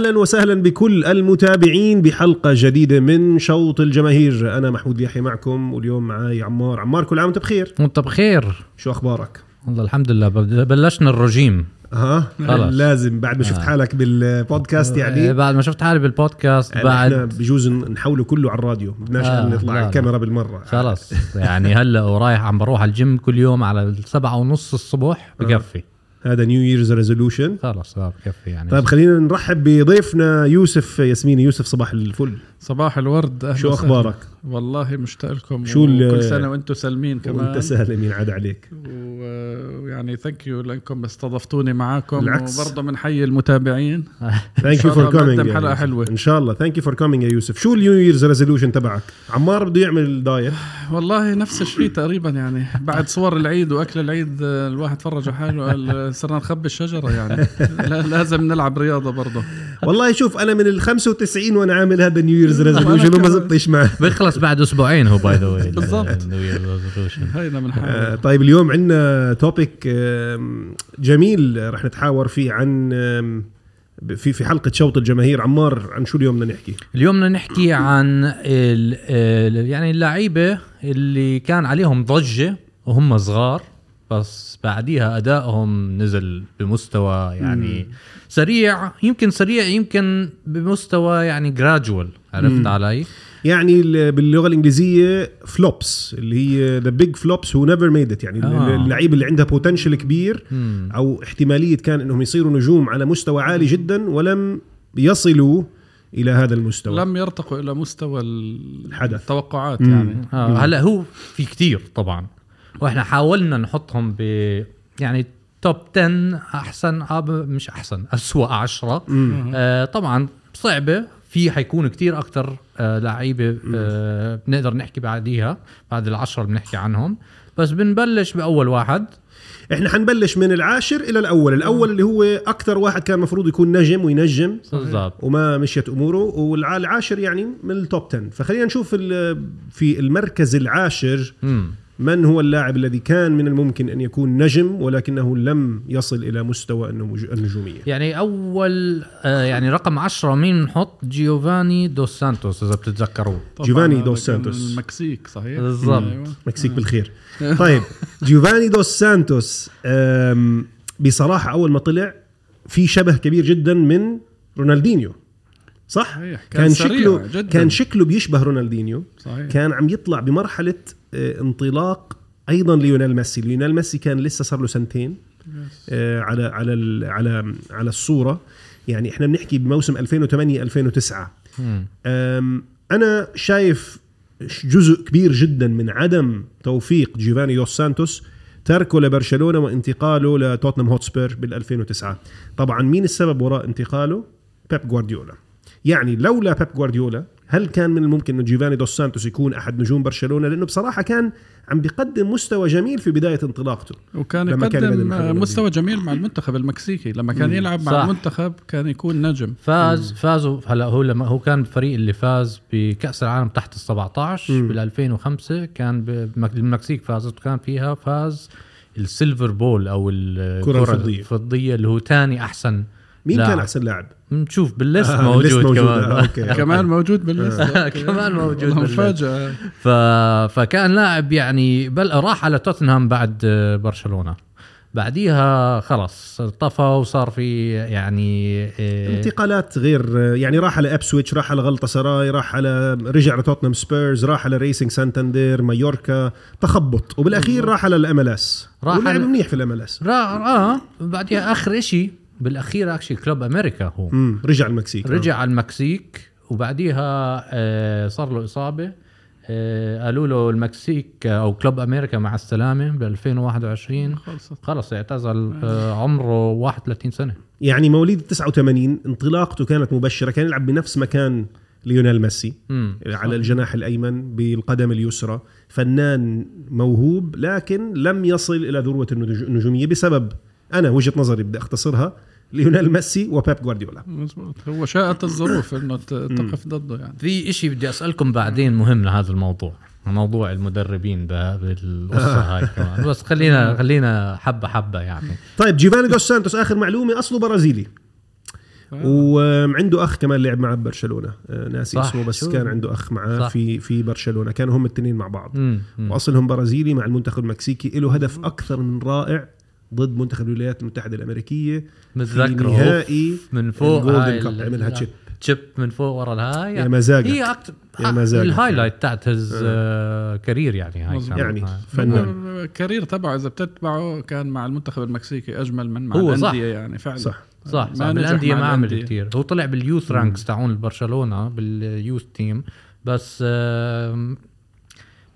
أهلا وسهلا بكل المتابعين بحلقة جديدة من شوط الجماهير. أنا محمود يحيى معكم واليوم معي عمار. عمار كل عام وأنت بخير؟ وأنت بخير. شو أخبارك؟ والله الحمد لله بل- بلشنا الرجيم. ها خلص. لازم. بعد ما شفت آه. حالك بالبودكاست آه، يعني؟ بعد ما شفت حالي بالبودكاست يعني إحنا بعد بجوز نحوله كله على الراديو. بدناش آه، نطلع على. الكاميرا بالمرة. خلص يعني هلأ ورايح عم بروح على الجيم كل يوم على السبعة ونص الصبح بكفي. هذا New Year's resolution خلص آه بكفي يعني. طيب خلينا نرحب بضيفنا يوسف ياسميني يوسف صباح الفل. صباح الورد أهلا شو. أخبارك؟ والله مشتاق لكم شو كل سنة وأنتم سالمين كمان وأنت سالمين ينعاد عليك. ويعني thank you لإنكم استضفتوني معاكم بالعكس. وبرضه بنحيي المتابعين. thank you شاء for الله coming حلقة حلوة. إن شاء الله. thank you for coming يا يوسف. شو ال New Year's resolution تبعك؟ عمار بده يعمل diet والله نفس الشيء تقريبا يعني. بعد صور العيد وأكل العيد الواحد فرج حاله قال صرنا نخبي الشجرة يعني. لا- لازم نلعب رياضة برضه. والله شوف أنا من ال 95 وأنا عامل هذا New Year's resolution أنا وما. زبطش معه. بيخلص بعد أسبوعين هو by the way بالضبط. آه، طيب اليوم عندنا topic جميل رح نتحاور فيه عن في في حلقة شوط الجماهير. عمار عن شو اليوم بدنا نحكي؟ اليوم بدنا نحكي عن ال ال يعني اللعيبة اللي كان عليهم ضجة وهم صغار. بس بعديها أدائهم نزل بمستوى يعني سريع يمكن سريع يمكن بمستوى يعني gradual عرفت علي؟ يعني ال- باللغة الإنجليزية flops اللي هي the big flops who never made it يعني آه. اللعيبه اللي عندها potential كبير مم. أو احتمالية كان إنهم يصيروا نجوم على مستوى عالي جدا ولم يصلوا إلى هذا المستوى لم يرتقوا إلى مستوى ال- الحدث. التوقعات مم. يعني آه هلا هو في كتير طبعا وإحنا حاولنا نحطهم ب يعني توب 10 أحسن آه مش أحسن أسوأ 10 آه طبعا صعبة. في حيكون كتير أكتر آه لعيبة آه بنقدر نحكي بعديها بعد العشرة اللي بنحكي عنهم. بس بنبلش بأول واحد. إحنا حنبلش من العاشر إلى الأول. الأول اللي هو أكثر واحد كان المفروض يكون نجم وينجم. بالضبط. وما مشيت أموره. والعاشر يعني من التوب 10 فخلينا نشوف في المركز العاشر. مم. من هو اللاعب الذي كان من الممكن أن يكون نجم ولكنه لم يصل إلى مستوى النجومية يعني أول آه يعني رقم عشرة مين نحط جيوفاني دوس سانتوس إذا بتتذكروه دوس كان سانتوس. المكسيك صحيح بالضبط. أيوة. مكسيك بالخير طيب جيوفاني دوس سانتوس بصراحة أول ما طلع في شبه كبير جدا من رونالدينيو صح؟ صحيح. كان, كان شكله جداً. كان شكله بيشبه رونالدينيو. صحيح. كان عم يطلع بمرحلة آه، انطلاق أيضا ليونيل ميسي. ليونيل ميسي كان لسه صار له سنتين آه، على على ال- على على الصورة. يعني إحنا بنحكي بموسم 2008 2009 مم. أم، أنا شايف جزء كبير جدا من عدم توفيق جيوفاني دوس سانتوس تركه لبرشلونة وانتقاله لتوتنهام هوتسبير بال 2009 طبعا مين السبب وراء انتقاله؟ بيب جوارديولا. يعني لولا بيب جوارديولا هل كان من الممكن إنه جيفاني دوس سانتوس يكون أحد نجوم برشلونة لأنه بصراحة كان عم بيقدم مستوى جميل في بداية انطلاقته وكان لما كان يقدم محل مستوى جميل مع المنتخب المكسيكي لما كان يلعب صح. مع المنتخب كان يكون نجم فاز فازوا هلا هو لما هو كان الفريق اللي فاز بكأس العالم تحت ال 17 مم. بال 2005 كان بمك- المكسيك فازت وكان فيها فاز ال silver ball أو الكرة الفضية. الفضية اللي هو ثاني أحسن مين لاعب. كان أحسن لاعب؟ نشوف بال list آه، موجود, بال list موجود. كمان. آه، أوكي. كمان موجود بال list كمان موجود بال list. مفاجأة. ف... فكان لاعب يعني بل راح على توتنهام بعد آه، برشلونة. بعديها خلص طفى وصار في يعني آه، انتقالات غير يعني راح على إبسويتش راح على غلطة سراي راح على رجع لتوتنهام سبيرز راح على راسينج سانتاندير مايوركا تخبط. وبالأخير راح على الأم إل إس. راح على- منيح في الأم إل إس. را آه بعديها آخر إشي بالأخير actually كلوب أمريكا هو. رجع المكسيك. رجع على المكسيك وبعديها آه صار له إصابة. آه قالوا له المكسيك آه، وكلوب أمريكا مع السلامة ب 2021 خلصت. خلص اعتزل عمره 31 سنة. يعني مواليد 89 انطلاقته كانت مبشرة كان يلعب بنفس مكان ليونيل ميسي على الجناح الأيمن بالقدم اليسرى. فنان موهوب لكن لم يصل إلى ذروة النج- النجومية بسبب أنا وجهة نظري بدي أختصرها ليونيل ميسي وبيب جوارديولا. مزبوط هو شاءت الظروف إنه تقف ضده يعني. في إشي بدي أسألكم بعدين مهم لهذا الموضوع موضوع المدربين بالقصة هاي كمان. بس خلينا خلينا حبة حبة يعني. طيب جيفاني دوس سانتوس آخر معلومة أصله برازيلي. وعنده أخ كمان لعب معه ببرشلونه آه، ناسي صح، اسمه بس شو؟ كان عنده أخ معاه. في في برشلونة. كانوا هم الاثنين مع بعض. مم. مم. وأصلهم برازيلي مع المنتخب المكسيكي. له هدف أكثر من رائع. ضد منتخب الولايات المتحدة الأمريكية في متذكره نهائي من فوق. الجولدن هاي كاب عملها chip. chip من فوق ورا الهاي. يا مزاجك. هي أكثر يا مزاجك. ال highlight تاعت his career يعني هاي. يعني هاي. فنان. ال career تبعه إذا بتتبعه كان مع المنتخب المكسيكي أجمل من مع هو صح. الانديه يعني فعلا. صح. صح ما صح نجح بالانديه مع ما عمل. كثير هو طلع بال youth ranks تاعون برشلونه بال youth team. بس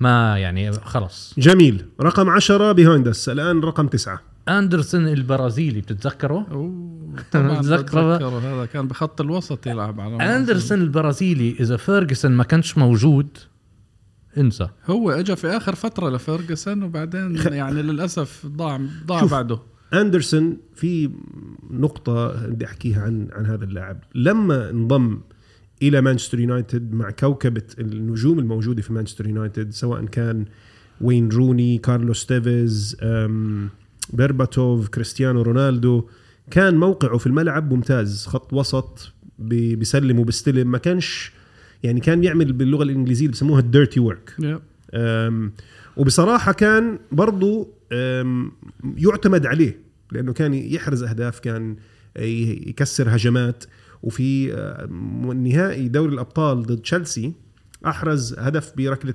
ما يعني خلص جميل. رقم عشرة behind us الآن رقم تسعة. أندرسون البرازيلي بتتذكره أوه، طبعا بتذكره؟ هذا كان بخط الوسط يلعب على أندرسون البرازيلي إذا فيرجسون ما كانش موجود انسى هو اجى في آخر فترة لفيرجسون وبعدين يعني للأسف ضاع ضاع. بعده أندرسون في نقطة بدي احكيها عن عن هذا اللاعب لما انضم إلى مانشستر يونايتد مع كوكبة النجوم الموجودة في مانشستر يونايتد سواء كان وين روني كارلوس تيفيز أم، بيرباتوف كريستيانو رونالدو. كان موقعه في الملعب ممتاز خط وسط بي- بيسلم وبيستلم. ما كانش يعني كان بيعمل باللغة الإنجليزية بسموها ال dirty work وبصراحة كان برضو أم، يعتمد عليه لأنه كان يحرز أهداف كان يكسر هجمات. وفي نهائي دوري الأبطال ضد تشيلسي أحرز هدف بركلة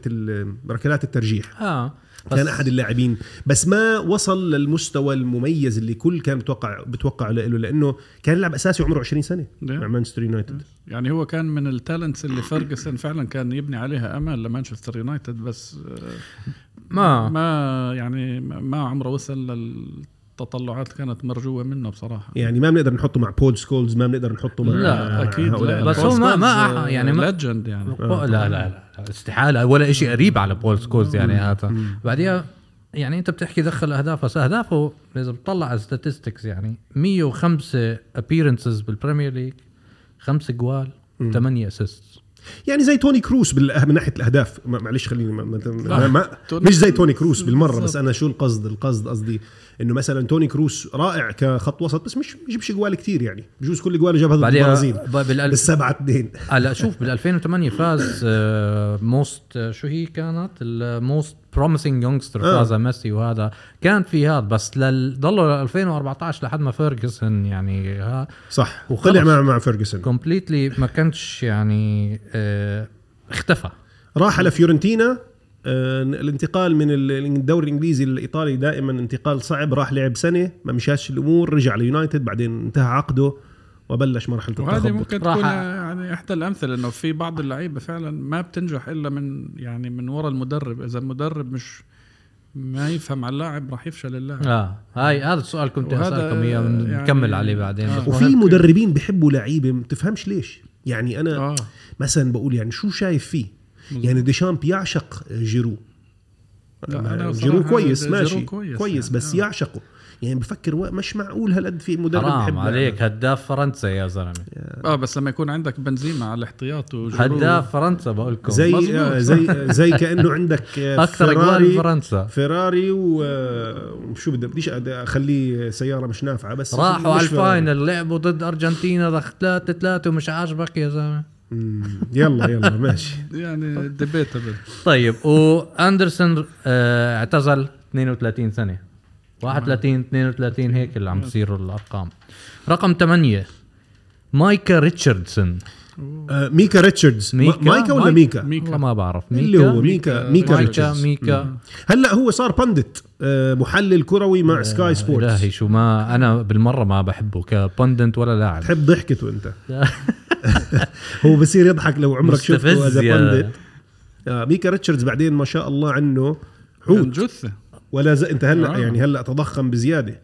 ركلات الترجيح. آه كان أحد اللاعبين. بس ما وصل للمستوى المميز اللي كل كان بتوقع بتوقع له لأنه كان لاعب أساسي وعمره 20 سنة مع مانشستر يونايتد. يعني هو كان من ال talents اللي فيرجسون فعلا كان يبني عليها أمل لمانشستر يونايتد بس آه، ما. ما يعني ما عمره وصل للتطلعات كانت مرجوة منه بصراحة. يعني ما بنقدر نحطه مع بول سكولز ما بنقدر نحطه مع لا، أكيد لا. بس هو ما- ما- يعني ما- legend يعني. لا لا لا استحالة. ولا شيء قريب على بول سكولز يعني هذا. بعديها يعني أنت بتحكي دخل اهداف بس أهدافه اذا بتطلع على statistics يعني. 105 appearances بال Premier League خمس جوال 8 assist يعني زي توني كروس من ناحية الأهداف. ما- معلش خليني ما ما ما توني- مش زي توني كروس بالمرة بس. أنا شو القصد القصد قصدي. إنه مثلا توني كروس رائع كخط وسط بس مش بيجيبش جوال كتير يعني بجوز كل جواله جابها ضد البرازيل. ب- بالألف بالسبعة اثنين. هلا شوف بال 2008 was most شو هي كانت؟ ال most promising youngster آه. was ميسي وهذا كان في هذا بس لل- ضلوا ل 2014 لحد ما فيرجسون يعني ها. صح. وخلص. طلع مع مع فيرجسون. completely ما كانش يعني آه اختفى. راح على فيورنتينا آه، الانتقال من ال- الدوري الإنجليزي للايطالي دائما انتقال صعب راح لعب سنة ما مشاش الأمور رجع ليونايتد بعدين انتهى عقده وبلش مرحلة وهذه التخبط. ممكن راح- تكون يعني إحدى الأمثلة إنه في بعض اللعيبة فعلا ما بتنجح إلا من يعني من وراء المدرب. إذا المدرب مش ما يفهم على اللاعب راح يفشل اللاعب. آه هاي هذا السؤال كنت أسألكم إياه يعني- نكمل عليه بعدين. آه. وفي. مدربين بيحبوا لعيبة ما تفهمش ليش. يعني أنا آه. مثلا بقول يعني شو شايف فيه؟ يعني ديشامب يعشق جيرو لا، أنا جيرو كويس جيرو ماشي كويس كويس, كويس يعني، بس آه. يعشقه يعني بفكر و- مش معقول هالقد في مدرب حرام. عليك هداف فرنسا يا زلمة آه بس لما يكون عندك بنزيما على الاحتياط هداف فرنسا بقول لكم زي. آه، زي زي كأنه عندك أكثر اجوال فرنسا فيراري وشو بدي بديش أخليه سيارة مش نافعة بس راحوا على. ال final لعبوا ضد أرجنتينا ضخ ثلاثة ثلاثة ومش عاجبك يا زلمة يلا يلا ماشي. يعني debatable طيب وأندرسون آه اعتزل 32 سنة. 31 32 هيك اللي عم بصيروا الأرقام. رقم 8 مايكا ريتشاردسون. آه، ميكا ريتشاردز. ميكا؟ ميكا, مايكا ولا ميكا؟ ميكا. والله ما بعرف. اللي هو ميكا؟ ميكا مايكا ريتشاردز. ميكا. هلأ هو صار pundit محلل كروي مع سكاي سبورتس. إلهي شو ما أنا بالمرة ما بحبه ك pundit ولا لاعب. تحب ضحكته أنت. هو بصير يضحك لو عمرك شفته as pundit آه، ميكا ريتشاردز بعدين ما شاء الله عنه حوت. جثه ولا ز... انت هلا آه. يعني هلا تضخم بزيادة.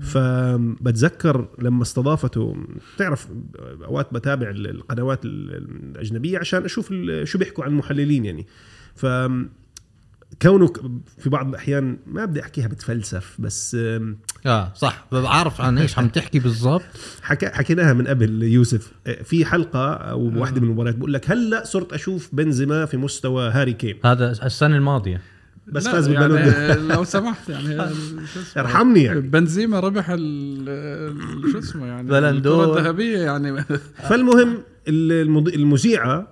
فبتذكر لما استضافته تعرف أوقات بتابع ال- القنوات ال- الأجنبية عشان أشوف شو بيحكوا عن المحللين يعني. ف كونه في بعض الأحيان ما بدي أحكيها بتفلسف بس آه صح. بعرف عن إيش عم تحكي بالضبط. حكى حكيناها من قبل يوسف. في حلقة أو واحدة من المباريات بقول لك هلأ صرت أشوف بنزيما في مستوى هاري كين. هذا السنة الماضية. بس فاز يعني بالبالون لو سمحت يعني شو اسمه؟ ارحمني يعني. بنزيما ربح شو اسمه يعني. الكرة الذهبية يعني. فالمهم المذيعة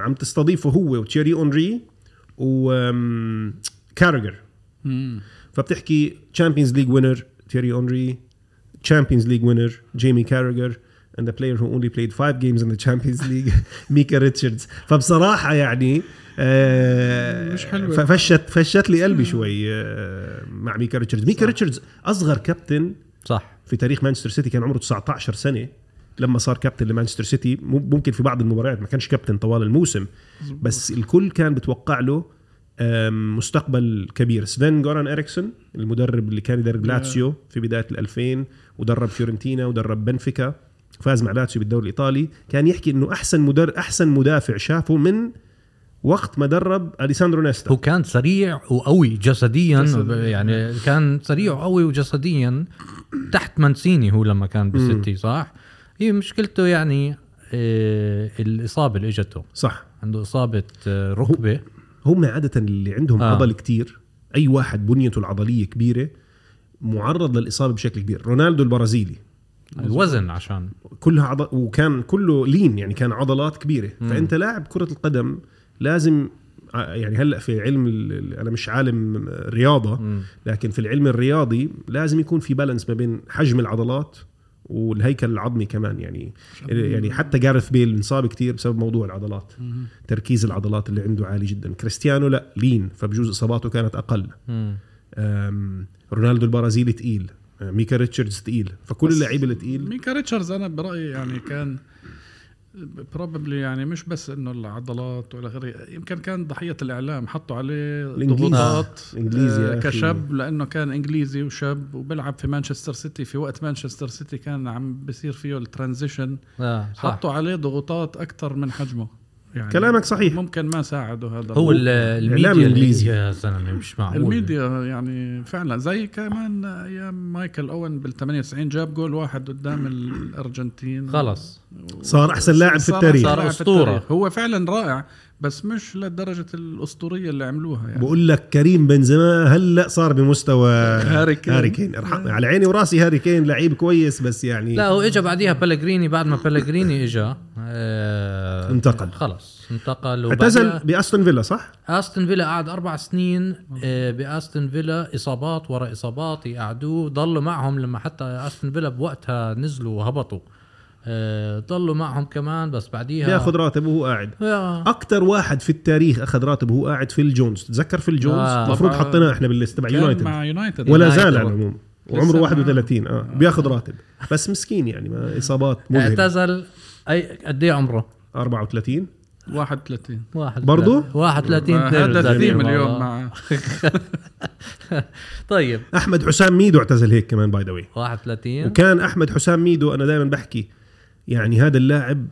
عم تستضيفه هو وتشيري أونري. وكاراجر فبتحكي Champions League winner تيري اونري Champions League winner جيمي كاراجر and the player who only played five games in the Champions League ميكا ريتشاردز فبصراحة يعني آه مش حلوة. ففشت فشت لي قلبي شوي آه مع ميكا ريتشاردز ميكا ريتشاردز أصغر كابتن صح. في تاريخ مانشستر سيتي كان عمره 19 سنة. لما صار كابتن لمانشستر سيتي مم- ممكن في بعض المباريات ما كانش كابتن طوال الموسم بس الكل كان بتوقع له مستقبل كبير. سفين جوران إريكسون المدرب اللي كان يدرب لاتسيو في بداية ال 2000 ودرب فيورنتينا ودرب بنفيكا فاز مع لاتسيو بالدوري الإيطالي كان يحكي إنه أحسن مدر أحسن مدافع شافه من وقت ما درب أليساندرو نيستا. هو كان سريع وقوي جسديا, جسدياً. يعني كان سريع وقوي وجسديا تحت منسيني هو لما كان بالسيتي صح؟ هي مشكلته يعني آه الإصابة اللي إجته. صح. عنده إصابة آه ركبة. هم عادة اللي عندهم آه. آه. عضل كتير أي واحد بنيته العضلية كبيرة معرض للإصابة بشكل كبير. رونالدو البرازيلي. الوزن عشان. كلها عضل وكان كله لين يعني كان عضلات كبيرة. فأنت لاعب كرة القدم لازم ع- يعني هلأ في علم أنا مش عالم رياضة لكن في العلم الرياضي لازم يكون في balance ما بين حجم العضلات والهيكل العظمي كمان يعني يعني حتى جارث بيل انصاب كتير بسبب موضوع العضلات. تركيز العضلات اللي عنده عالي جدا. كريستيانو لا لين فبجوز إصاباته كانت أقل. مم. رونالدو البرازيلي تقيل. أه، ميكا ريتشاردز تقيل. فكل اللعيبة التقيل ميكا ريتشاردز أنا برأيي يعني كان probably يعني مش بس إنه العضلات ولا غيره يمكن كان ضحية الإعلام حطوا عليه. ضغوطات إنجليزي يا آه. كشاب لأنه كان إنجليزي وشاب وبيلعب في مانشستر سيتي في وقت مانشستر سيتي كان عم بصير فيه ال transition آه صح حطوا عليه ضغوطات أكثر من حجمه يعني كلامك صحيح. ممكن ما ساعده هذا هو ال- الميديا الإنجليزي. اللي- يا زلمه مش معقول الميديا يعني فعلا زي كمان أيام مايكل أوين بال 98 جاب جول واحد قدام الأرجنتين خلص صار أحسن لاعب في صار التاريخ صار. التاريخ. هو فعلا رائع بس مش لدرجة الأسطورية اللي عملوها يعني بقول لك كريم بنزيما هلأ صار بمستوى هاري كين. هاري كين على عيني وراسي هاري كين لعيب كويس بس يعني لا هو اجى بعديها بيليغريني بعد ما بيليغريني اجى آه انتقل. خلص انتقل اعتزل بأستون فيلا صح؟ أستون فيلا قعد أربع سنين آه بأستون فيلا إصابات ورا إصابات يقعدوه ضلوا معهم لما حتى أستون فيلا بوقتها نزلوا وهبطوا آه ضلوا معهم كمان بس بعديها بياخذ راتب وهو قاعد. أكثر واحد في التاريخ أخذ راتب وهو قاعد فيل جونز تتذكر فيل جونز آه. المفروض طبعاً. حطيناه إحنا بال list تبع يونايتد. مع يونايتد. ولا. زال على العموم وعمره لسه 31 آه بياخذ راتب. بس مسكين يعني ما إصابات مذهله اعتزل. أي قد إيه عمره؟ 34 31 واحد برضو؟ 31 ما هذا 32 الثيم. اليوم. مع طيب. أحمد حسام ميدو اعتزل هيك كمان by the way 31 وكان أحمد حسام ميدو أنا دائما بحكي يعني هذا اللاعب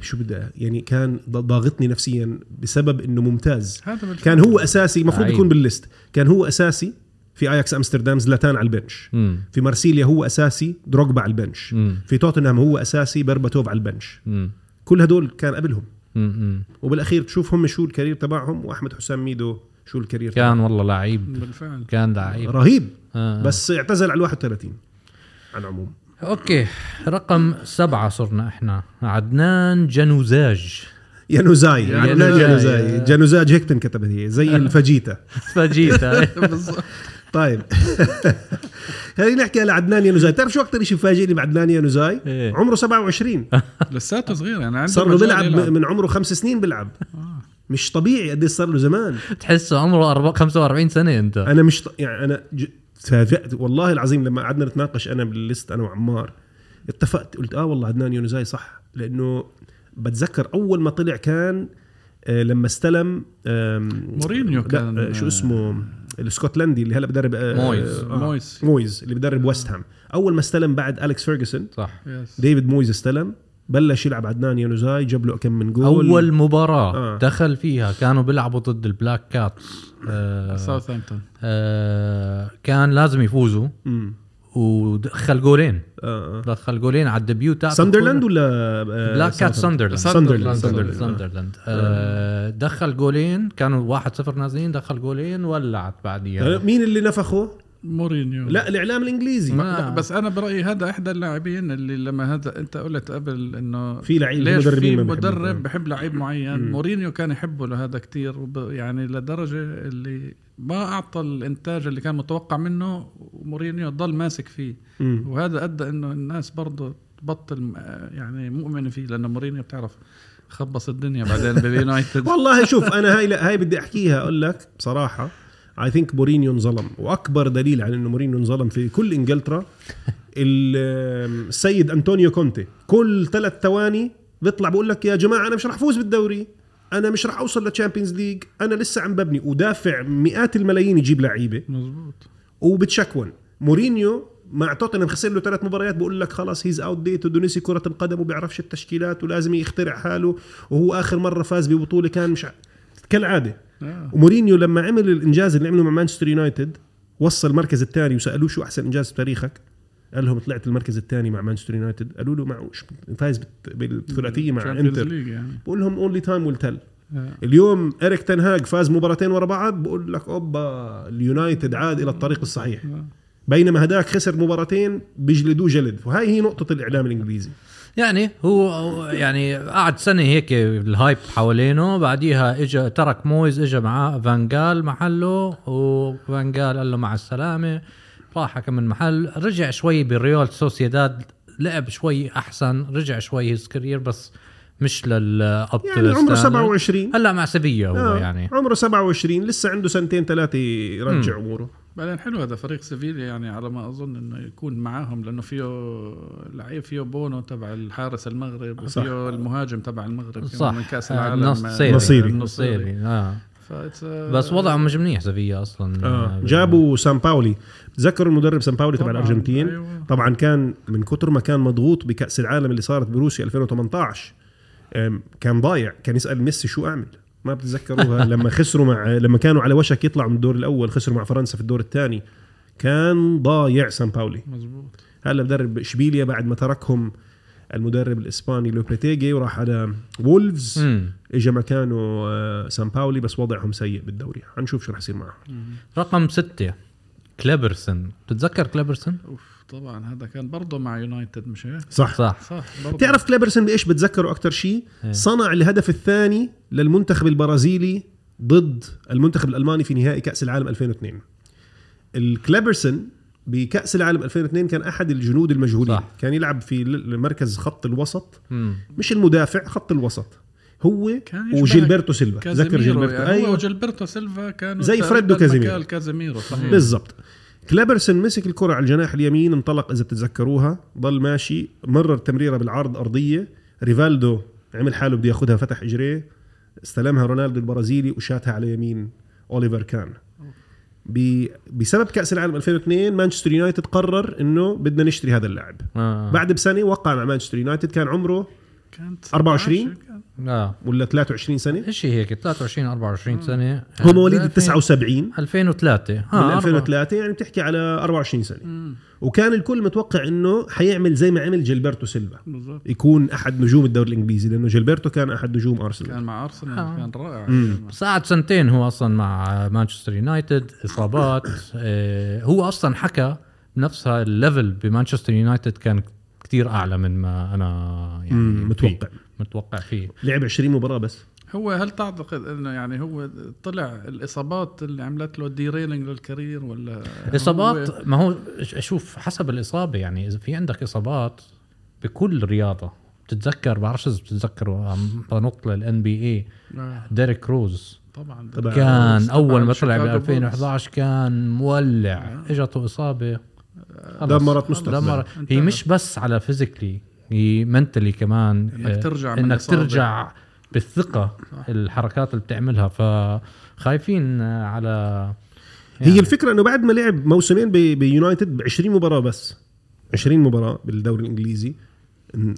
شو بدي يعني كان ض- ضاغطني نفسيا بسبب إنه ممتاز هذا. كان هو أساسي المفروض. يكون بال list كان هو أساسي في اياكس امستردام زلاتان على ال bench مم. في مارسيليا هو أساسي دروجبا على ال bench مم. في توتنهام هو أساسي برباتوف على ال bench مم. كل هدول كان قبلهم مم. وبالأخير تشوف هم شو ال career تبعهم وأحمد حسام ميدو شو ال career كان والله لعيب بالفعل كان لعيب رهيب آه. بس اعتزل على ال 31 عن عموم okay رقم سبعة صرنا إحنا. عدنان جانوزاج. يانوزاي. عدنان يانوزاي جانوزاج هيك تنكتبت هي زي الفجيتا فجيتا. بالضبط طيب. خلينا نحكي على عدنان يانوزاي بتعرف شو أكثر شيء فاجئني بعدنان يانوزاي إيه. عمره 27 لساته صغير يعني عنده صار له بيلعب يلعب. من عمره خمس سنين بيلعب. مش طبيعي قد صار له زمان. تحسه عمره 4 45 سنة أنت. أنا مش ط... يعني أنا ج... تفاجأت والله العظيم لما قعدنا نتناقش أنا بالليست أنا وعمار اتفقت قلت آه والله عدنان يونزاي صح لأنه بتذكر أول ما طلع كان آه لما استلم مورينيو كان- آه شو اسمه الاسكتلندي اللي هلا بدرب آه مويز. آه مويز. مويز اللي بدرب ويست هام أول ما استلم بعد اليكس فيرجسون صح. ديفيد مويز استلم بلش يلعب عدنان يانوزاي جاب له كم من جول أول مباراة آه. دخل فيها كانوا بيلعبوا ضد البلاك كاتس آه ساوثهامبتون. آه كان لازم يفوزوا. ودخل جولين. آه. آه. دخل جولين على ال debut تاعته. ساندرلاند ولا آه، لا كانت ساندرلاند. ساندرلاند. آه، دخل جولين. كانوا 1-0 نازلين. دخل جولين ولعت بعديها آه، مين اللي نفخه؟ مورينيو لا الإعلام الإنجليزي ما- لا بس أنا برأيي هذا إحدى اللاعبين اللي لما هذا أنت قلت قبل إنه في لعيب ليش في. مدرب بحب لعيب معين مم. مورينيو كان يحبه لهذا كتير وب يعني لدرجة اللي ما أعطى الإنتاج اللي كان متوقع منه ومورينيو ضل ماسك فيه مم. وهذا أدى إنه الناس برضه تبطل آه، يعني مؤمنة فيه لأنه مورينيو بتعرف خبص الدنيا بعدين باليونايتد والله شوف أنا هاي لا هاي بدي أحكيها أقول لك بصراحة I think مورينيو انظلم. وأكبر دليل على إنه مورينيو انظلم في كل إنجلترا ال- السيد أنطونيو كونتي. كل ثلاث ثواني بيطلع بقول لك يا جماعة أنا مش رح أفوز بالدوري. أنا مش رح أوصل لل Champions League أنا لسه عم ببني. ودافع مئات الملايين يجيب لعيبة. مزبوط وبتشوفون مورينيو مع توتنهام خسر له ثلاث مباريات بقول لك خلاص he's outdated ونسي كرة القدم وبيعرفش التشكيلات ولازم يخترع حاله. وهو آخر مرة فاز ببطولة كان مش كالعادة. آه. ومورينيو لما عمل الإنجاز اللي عمله مع مانشستر يونايتد وصل المركز الثاني وسألوه شو أحسن إنجاز بتاريخك قال لهم طلعت المركز الثاني مع مانشستر يونايتد. قالوا له مهوش فايز بالثلاثية مع إنتر. يعني. بقول لهم only time will آه. اليوم إريك تنهاج فاز مباراتين ورا بعض بقول لك أوبا اليونايتد عاد إلى الطريق الصحيح. آه. بينما هداك خسر مباراتين بيجلدوه جلد. وهاي هي نقطة الإعلام الإنجليزي. يعني هو يعني قعد سنة هيك ال hype حوالينه بعديها اجى ترك مويز اجى معاه فانجال محله وفانجال قال له مع السلامة راح كم محل. رجع شوي بالريال سوسيداد لعب شوي أحسن رجع شوي his career بس مش لل up يعني عمره 27 هلأ مع سيفيا هو آه يعني. عمره 27 لسه عنده سنتين ثلاثة يرجع أموره. بعدين حلو هذا فريق سيفيليا يعني على ما أظن إنه يكون معاهم لأنه فيه لعيب فيه بونو تبع الحارس المغرب صح. وفيه المهاجم تبع المغرب صح. من كأس آه، العالم نصيري. نصيري. نصيري. آه. ف it's- بس وضعه مش منيح سيفيا أصلا. آه. جابوا سان باولي. تذكروا المدرب سان باولي تبع طبعاً، الأرجنتين. أيوة. طبعا كان من كتر ما كان مضغوط بكأس العالم اللي صارت بروسيا 2018 أم، كان ضايع. كان يسأل ميسي شو أعمل. ما بتتذكروها. لما خسروا مع لما كانوا على وشك يطلعوا من الدور الأول خسروا مع فرنسا في الدور الثاني كان ضايع سان باولي. مزبوط هلا مدرب إشبيليا بعد ما تركهم المدرب الإسباني لوبيتيجي وراح على وولفز. اجى مكانه آه، سان باولي بس وضعهم سيء بالدوري. حنشوف شو رح يصير معه رقم ستة كليبرسون. بتتذكر كليبرسون؟ أوف. طبعا هذا كان برضه مع يونايتد مش هيك؟ صح, صح. صح برضه. بتعرف كليبرسون بإيش بتذكره أكثر شيء؟ إيه. صنع الهدف الثاني للمنتخب البرازيلي ضد المنتخب الألماني في نهائي كأس العالم 2002 الكليبرسون بكأس العالم 2002 كان أحد الجنود المجهولين. صح. كان يلعب في مركز خط الوسط. مم. مش المدافع خط الوسط. هو وجيلبرتو سيلفا. كازيميرو جيلبرتو. يعني. هو أيوه. وجيلبرتو سيلفا كانوا زي فريدو كازيميرو. كازيميرو صحيح. بالضبط. كليبرسون مسك الكرة على الجناح اليمين انطلق إذا بتتذكروها. ضل ماشي مرر تمريرة بالعرض أرضية. ريفالدو عمل حاله بده ياخذها فتح إجريه. استلمها رونالدو البرازيلي وشاتها على يمين أوليفر كان. ب- بسبب كأس العالم 2002 مانشستر يونايتد قرر إنه بدنا نشتري هذا اللاعب. آه. بعد بسنة وقع مع مانشستر يونايتد كان عمره كانت 24 كان. آه ولا 23 سنة؟ شيء هيك؟ 23 24 سنة. هو مواليد ال ألفين- 79 2003 من آه 2003 يعني بتحكي على 24 سنة. وكان الكل متوقع إنه حيعمل زي ما عمل جيلبرتو سيلفا. بالضبط. يكون أحد نجوم الدوري الإنجليزي لأنه جيلبرتو كان أحد نجوم أرسنال. كان مع أرسنال آه. كان رائع. قعد سنتين هو أصلا مع مانشستر يونايتد إصابات. آه، هو أصلا حكى نفس ال level بمانشستر يونايتد كان كتير أعلى من ما أنا يعني مم، متوقع. فيه. متوقع فيه. لعب 20 مباراة بس. هو هل تعتقد إنه يعني هو طلع الإصابات اللي عملت له derailing لل career ولا هو- إصابات ما هو شوف حسب الإصابة يعني إذا في عندك إصابات بكل رياضة بتتذكر بعرفش اذا بتتذكروا عم بنط لل NBA آه، ديريك روز طبعا. طبعاً. كان طبعاً أول ما طلع ب شيكاغو 2011 كان مولع. إجته إصابة. خلص. دمرت مستقبله. دمرت. هي. مش بس على physically mentally كمان إنك آه، ترجع من إنك. ترجع بالثقة صح. الحركات اللي بتعملها فخايفين آه، على هي الفكرة إنه بعد ما لعب موسمين ب- بيونايتد ب 20 مباراة بس 20 مباراة بالدوري الإنجليزي ن-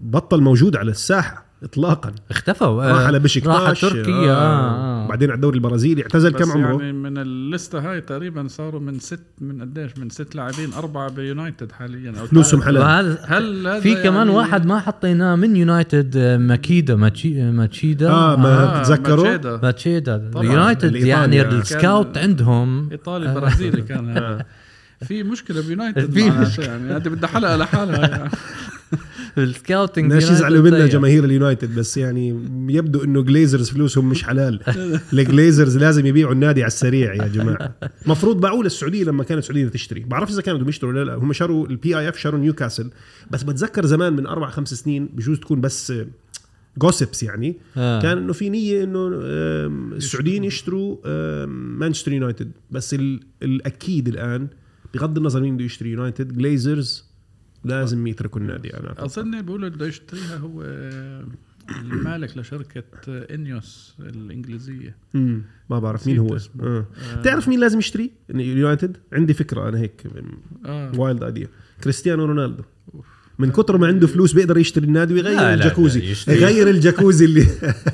بطل موجود على الساحة اطلاقا اختفوا راح آه، على بشكتاش راح على تركيا آه. آه. بعدين على الدوري البرازيلي اعتزل بس كم عمره يعني من الليستة هاي تقريبا صاروا من ست من قديش من ست لاعبين أربعة بيونايتد حاليا أو فلوسهم. حلال هل هذا في كمان يعني واحد ما حطيناه من يونايتد آه، ماكيدا ماتشي- ماتشيدا آه ما آه، تتذكروا ماتشيدا. يونايتد يعني يعني. ال scouts عندهم إيطالي برازيلي كان هذا. في مشكلة بيونايتد في معناته يعني هذه بدها حلقه لحالها يعني. ال scouting بيونايتد يزعلوا منا سيء. جماهير اليونايتد بس يعني يبدو إنه جليزرز فلوسهم مش حلال. الجليزرز لازم يبيعوا النادي على السريع يا جماعة. المفروض باعوه للسعودية لما كانت السعودية تشتري. بعرف إذا كانوا بدهم يشتروا ولا لا. هم شروا ال PIF شروا نيوكاسل بس بتذكر زمان من أربع خمس سنين بجوز تكون بس gossips يعني آه. كان إنه في نية إنه السعوديين يشتروا مانشستر يونايتد بس ال- الأكيد الآن بغض النظر مين بده يشتري يونايتد جليزرز لازم يتركوا النادي أنا. أظن بيقولوا بده يشتريها هو المالك لشركة إنيوس الإنجليزية. امم ما بعرف مين هو. اسمه. آه. بتعرف مين لازم يشتري؟ يونايتد؟ عندي فكرة أنا هيك آه. wild idea. كريستيانو رونالدو. من كتر ما عنده فلوس بيقدر يشتري النادي ويغير لا، لا، الجاكوزي. لا، يشتري. يغير الجاكوزي اللي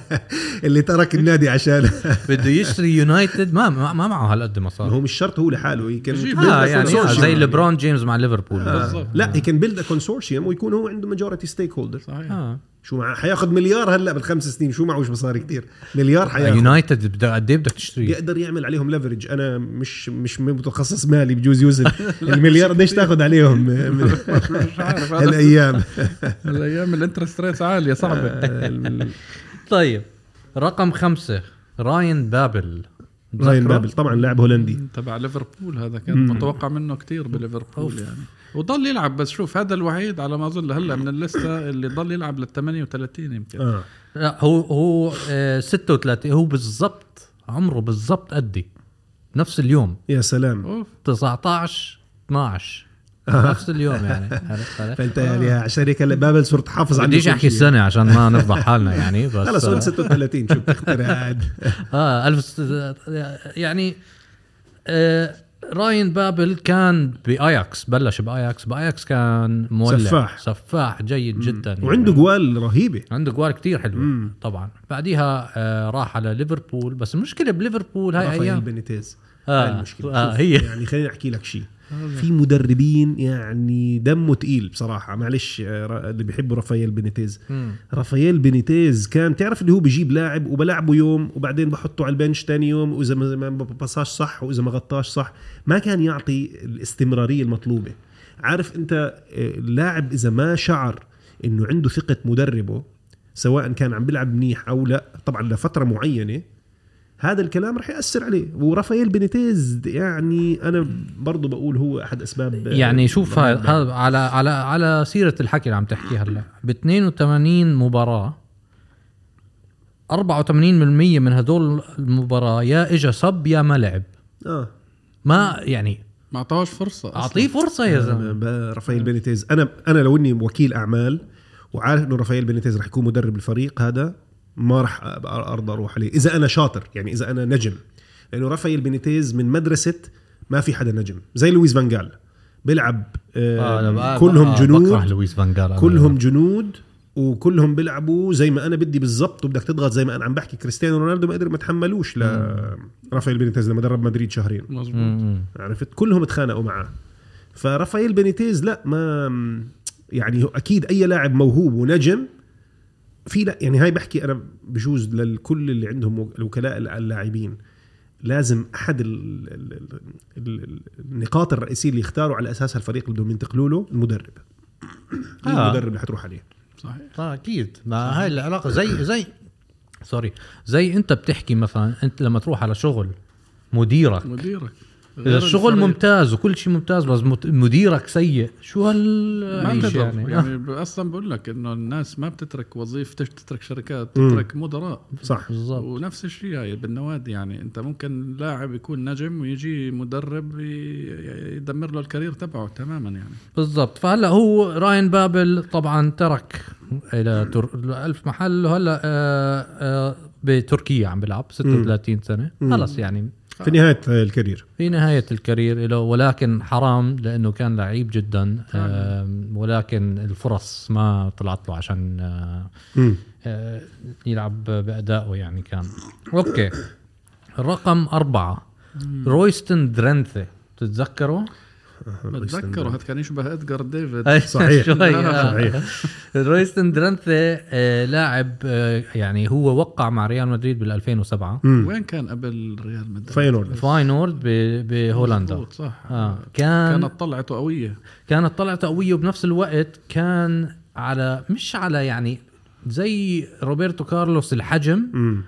اللي ترك النادي عشان بده يشتري يونايتد ما ما ما معه هالقد مصاري هو مش شرط هو لحاله. يمكن a يعني consortium. زي ليبرون جيمس مع ليفربول بالضبط. لا هي كان build consortium ويكون هو عنده majority stakeholder صحيح. آه. شو معه حياخذ مليار هلا بالخمس سنين شو معوش مصاري كتير؟ مليار حياخذ. يونايتد بده قد إيه بدك تشتري؟ بيقدر يعمل عليهم leverage أنا مش مش متخصص مالي بجوز يوزن. المليار قديش تاخذ عليهم؟ من مش عارف. الأيام الأيام ال interest rates عالية صعبة. طيب رقم خمسة راين بابل. راين؟ بابل طبعا لاعب هولندي. تبع ليفربول هذا كان متوقع منه كثير بليفربول يعني. وضل يلعب بس شوف هذا الوحيد على ما أظن هلا من الليستة اللي ضل يلعب لل 38 يمكن. آه. لا هو هو آه 36 هو بالضبط عمره بالضبط قدي. نفس اليوم. يا سلام. أوف. 19 12 نفس اليوم يعني؟ فانت يعني عشان هيك بابل صرت حافظ عنده بديش أحكي شيء. السنة عشان ما نفضح حالنا يعني بس خلص قول 36 شو بتخترع عاد آه ألف ست- يعني آه راين بابل كان بأياكس بلش بأياكس بأياكس كان مولع سفاح. سفاح جيد جدا يعني. وعنده جوال رهيبة عنده جوال كتير حلو طبعا بعديها آه راح على ليفربول بس المشكلة بليفربول هاي أيام بينيتيز آه، هاي المشكلة آه، هي. يعني خليني أحكي لك شيء في مدربين يعني دمه تقيل بصراحة. معلش آه، اللي بيحبوا رافائيل بينيتيز. رافائيل بينيتيز كان تعرف اللي هو بيجيب لاعب وبلعبه يوم وبعدين بحطه على ال bench تاني يوم وإذا ما ما باصاش صح وإذا ما غطاش صح. ما كان يعطي الاستمرارية المطلوبة. عارف أنت آه، اللاعب إذا ما شعر إنه عنده ثقة مدربه سواء كان عم بيلعب منيح أو لا طبعا لفترة معينة هذا الكلام رح يأثر عليه. ورافائيل بينيتيز يعني أنا برضو بقول هو أحد أسباب يعني شوف هذا على على على سيرة الحكي اللي عم تحكي هلا. ب 82 مباراة 84% من هدول المباراة يا اجى صب يا ما لعب. آه. ما يعني ما اعطاهوش فرصة أصلاً. أعطيه فرصة يا زلمة. ب- رافائيل بينيتيز أنا أنا لو إني وكيل أعمال وعارف إنه رافائيل بينيتيز رح يكون مدرب الفريق هذا ما رح أبقى أرضى أروح عليه. إذا أنا شاطر يعني إذا أنا نجم. لأنه رافائيل بينيتيز من مدرسة ما في حدا نجم. زي لويس فانجال بيلعب آه بقى- كلهم آه، جنود. بكره لويس فان جال أنا. كلهم جنود وكلهم بيلعبوا زي ما أنا بدي بالضبط وبدك تضغط زي ما أنا عم بحكي. كريستيانو رونالدو ما قدر ما تحملوش لرافائيل بينيتيز لما درب مدريد شهرين. مظبوط. عرفت؟ كلهم اتخانقوا معاه. فرافائيل بينيتيز لا ما يعني هو أكيد أي لاعب موهوب ونجم في لا يعني هاي بحكي أنا بجوز للكل اللي عندهم الوكلاء اللاعبين لازم أحد ال ال ال ال النقاط الرئيسية اللي يختاروا على اساسها الفريق اللي بدهم ينتقلوا له المدرب. آه. المدرب اللي حتروح عليه. صحيح. آه أكيد. ما هاي العلاقة زي زي سوري زي أنت بتحكي مثلا أنت لما تروح على شغل مديرك مديرك. إذا الشغل الفريق. ممتاز وكل شيء ممتاز بس مديرك سيء شو ما هالعيش بتقدر يعني, يعني, ب- أصلا بقول لك إنه الناس ما بتترك وظيفة تترك شركات مم. تترك مدراء. صح. بالضبط. ونفس الشيء هاي بالنوادي يعني. أنت ممكن لاعب يكون نجم ويجي مدرب يدمر له الكارير تبعه تماما يعني. بالضبط. فهلأ هو راين بابل طبعا ترك إلى تر... ألف محل وهلأ آه آه بتركيا عم بيلعب 36 سنة. خلص يعني. في نهاية ال career. في نهاية ال career له ولكن حرام لأنه كان لعيب جدا ولكن الفرص ما طلعت له عشان آه،. آه، يلعب بأدائه يعني كان. okay. رقم أربعة. رويستن درنثي تتذكروا؟ بتذكره هذا كان يشبه ادجار ديفيد أي صحيح. شوي آه. صحيح رويستن درنثي آه، لاعب آه، يعني هو وقع مع ريال مدريد بال 2007 مم. وين كان قبل ريال مدريد؟ فاينورد فاينورد ب- بهولندا مظبوط، صح آه. كان كانت طلعته قوية كانت طلعته قوية وبنفس الوقت كان على مش على يعني زي روبرتو كارلوس الحجم مم.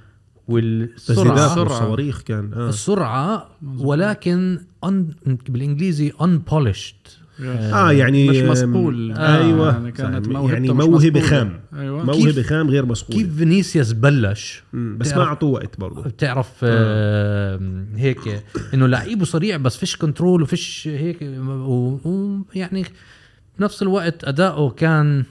والسرعة. والصواريخ كان آه. السرعة ولكن بالإنجليزي unpolished. آه يعني مش مسؤول آه أيوه. يعني كانت يعني, موهبته يعني موهبة. خام. أيوه. موهبة خام غير مسؤول كيف فينيسيوس بلش. بس ما أعطوه وقت برضه. بتعرف آه. هيك إنه لعيبه سريع بس فيش control وفيش هيك ويعني بنفس الوقت أداؤه كان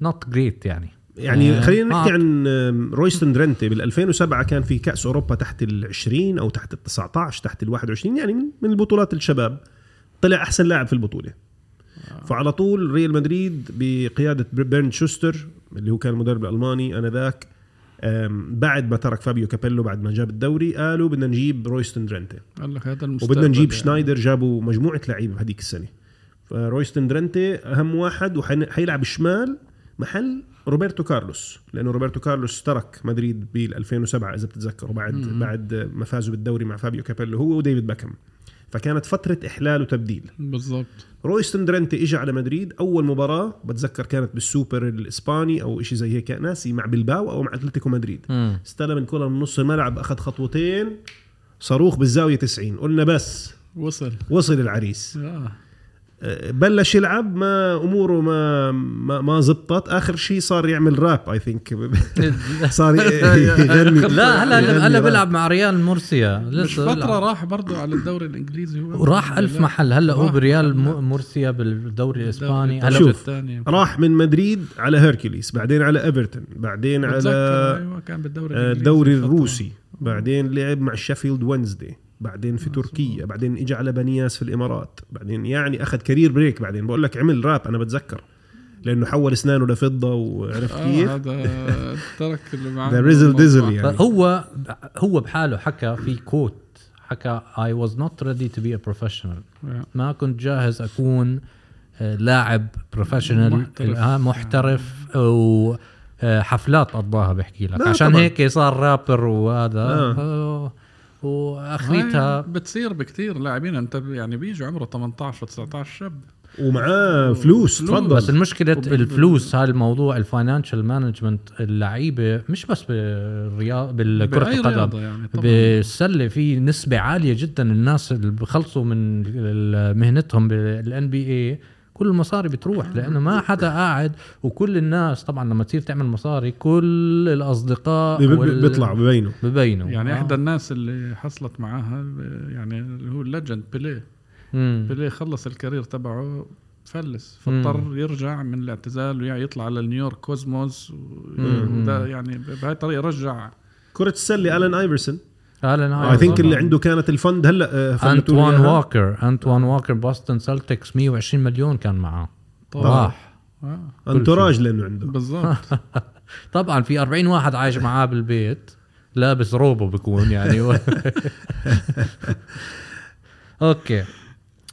not great يعني. يعني آه، خلينا نحكي آه. عن آم، رويستن درنتي. بال 2007 كان في كأس أوروبا تحت ال 20 أو تحت ال 19 تحت ال 21 يعني من البطولات الشباب. طلع أحسن لاعب في البطولة. فعلى طول ريال مدريد بقيادة بيرن شوستر اللي هو كان المدرب الألماني آنذاك بعد ما ترك فابيو كابيلو بعد ما جاب الدوري قالوا بدنا نجيب رويستن درنتي. قال لك هذا المستقبل وبدنا نجيب يعني. شنايدر جابوا مجموعة لعيبة بهذيك السنة. فرويستن درنتي أهم واحد وحيلعب الشمال محل روبرتو كارلوس لأنه روبرتو كارلوس ترك مدريد بال 2007 إذا بتتذكروا بعد بعد ما فازوا بالدوري مع فابيو كابيلو هو وديفيد باكم فكانت فترة إحلال وتبديل. بالضبط. رويستن درنتي اجى على مدريد أول مباراة بتذكر كانت بالسوبر الإسباني أو شيء زي هيك ناسي مع بلباو أو مع أتلتيكو مدريد. مم. استلم الكرة من نص الملعب أخذ خطوتين صاروخ بالزاوية 90 قلنا بس وصل. وصل العريس. آه. بلش يلعب ما أموره ما ما, ما زبطت آخر شيء صار يعمل rap I think صار يغني لا هلا هلا. بيلعب مع ريال مرسيا مش لسه فترة بيلعب. راح برضه على الدوري الإنجليزي هو وراح ألف لا. محل هلا هو راح. بريال م- مرسيا بالدوري الإسباني هلا شوف. راح من مدريد على هيركوليس بعدين على إيفرتون بعدين على أيوه كان بالدوري آه، الدوري. الروسي بعدين لعب مع شيفيلد وينزداي بعدين في تركيا بعدين اجى على بنياس في الإمارات بعدين يعني أخذ career break بعدين بقول لك عمل راب أنا بتذكر لأنه حول أسنانه لفضة وعرفت آه كيف هذا ترك اللي معاه the Rizzle. Dizzle يعني هو هو بحاله حكى في quote حكى I was not ready to be a professional آه. ما كنت جاهز أكون آه، لاعب professional محترف. آه، محترف وحفلات قضاها بحكي لك عشان طبعاً. هيك صار رابر وهذا آه. واخريتها بتصير بكتير لاعبين. أنت يعني بيجوا عمره 18 و19 شاب. ومعاه فلوس فلوس. تفضل. بس المشكلة وبال- الفلوس هذا الموضوع ال financial management اللعيبة مش بس بالرياض بالكرة بأي القدم يعني طبعا. بالسلة في نسبة عالية جدا الناس اللي بخلصوا من مهنتهم بال NBA كل المصاري بتروح لأنه ما حدا قاعد وكل الناس طبعا لما تصير تعمل مصاري كل الأصدقاء بي- بي- وال- بيطلعوا ببينوا ببينوا يعني آه. احدى الناس اللي حصلت معاها يعني اللي هو ال legend بيليه. بيليه خلص ال career تبعه فلس. فاضطر يرجع من الاعتزال ويطلع على نيويورك كوزموس. وده يعني بهاي الطريقة رجع كرة السلة ألان آيفرسون الان I think. اللي عنده كانت ال fund هلا آه، أنتوان. واكر أنتوان واكر بوستن سلتكس 120 مليون كان معاه طبعا راح آه. entourage لأنه عنده بالضبط طبعا في 40 واحد عايش معاه بالبيت لابس روبو بكون يعني. okay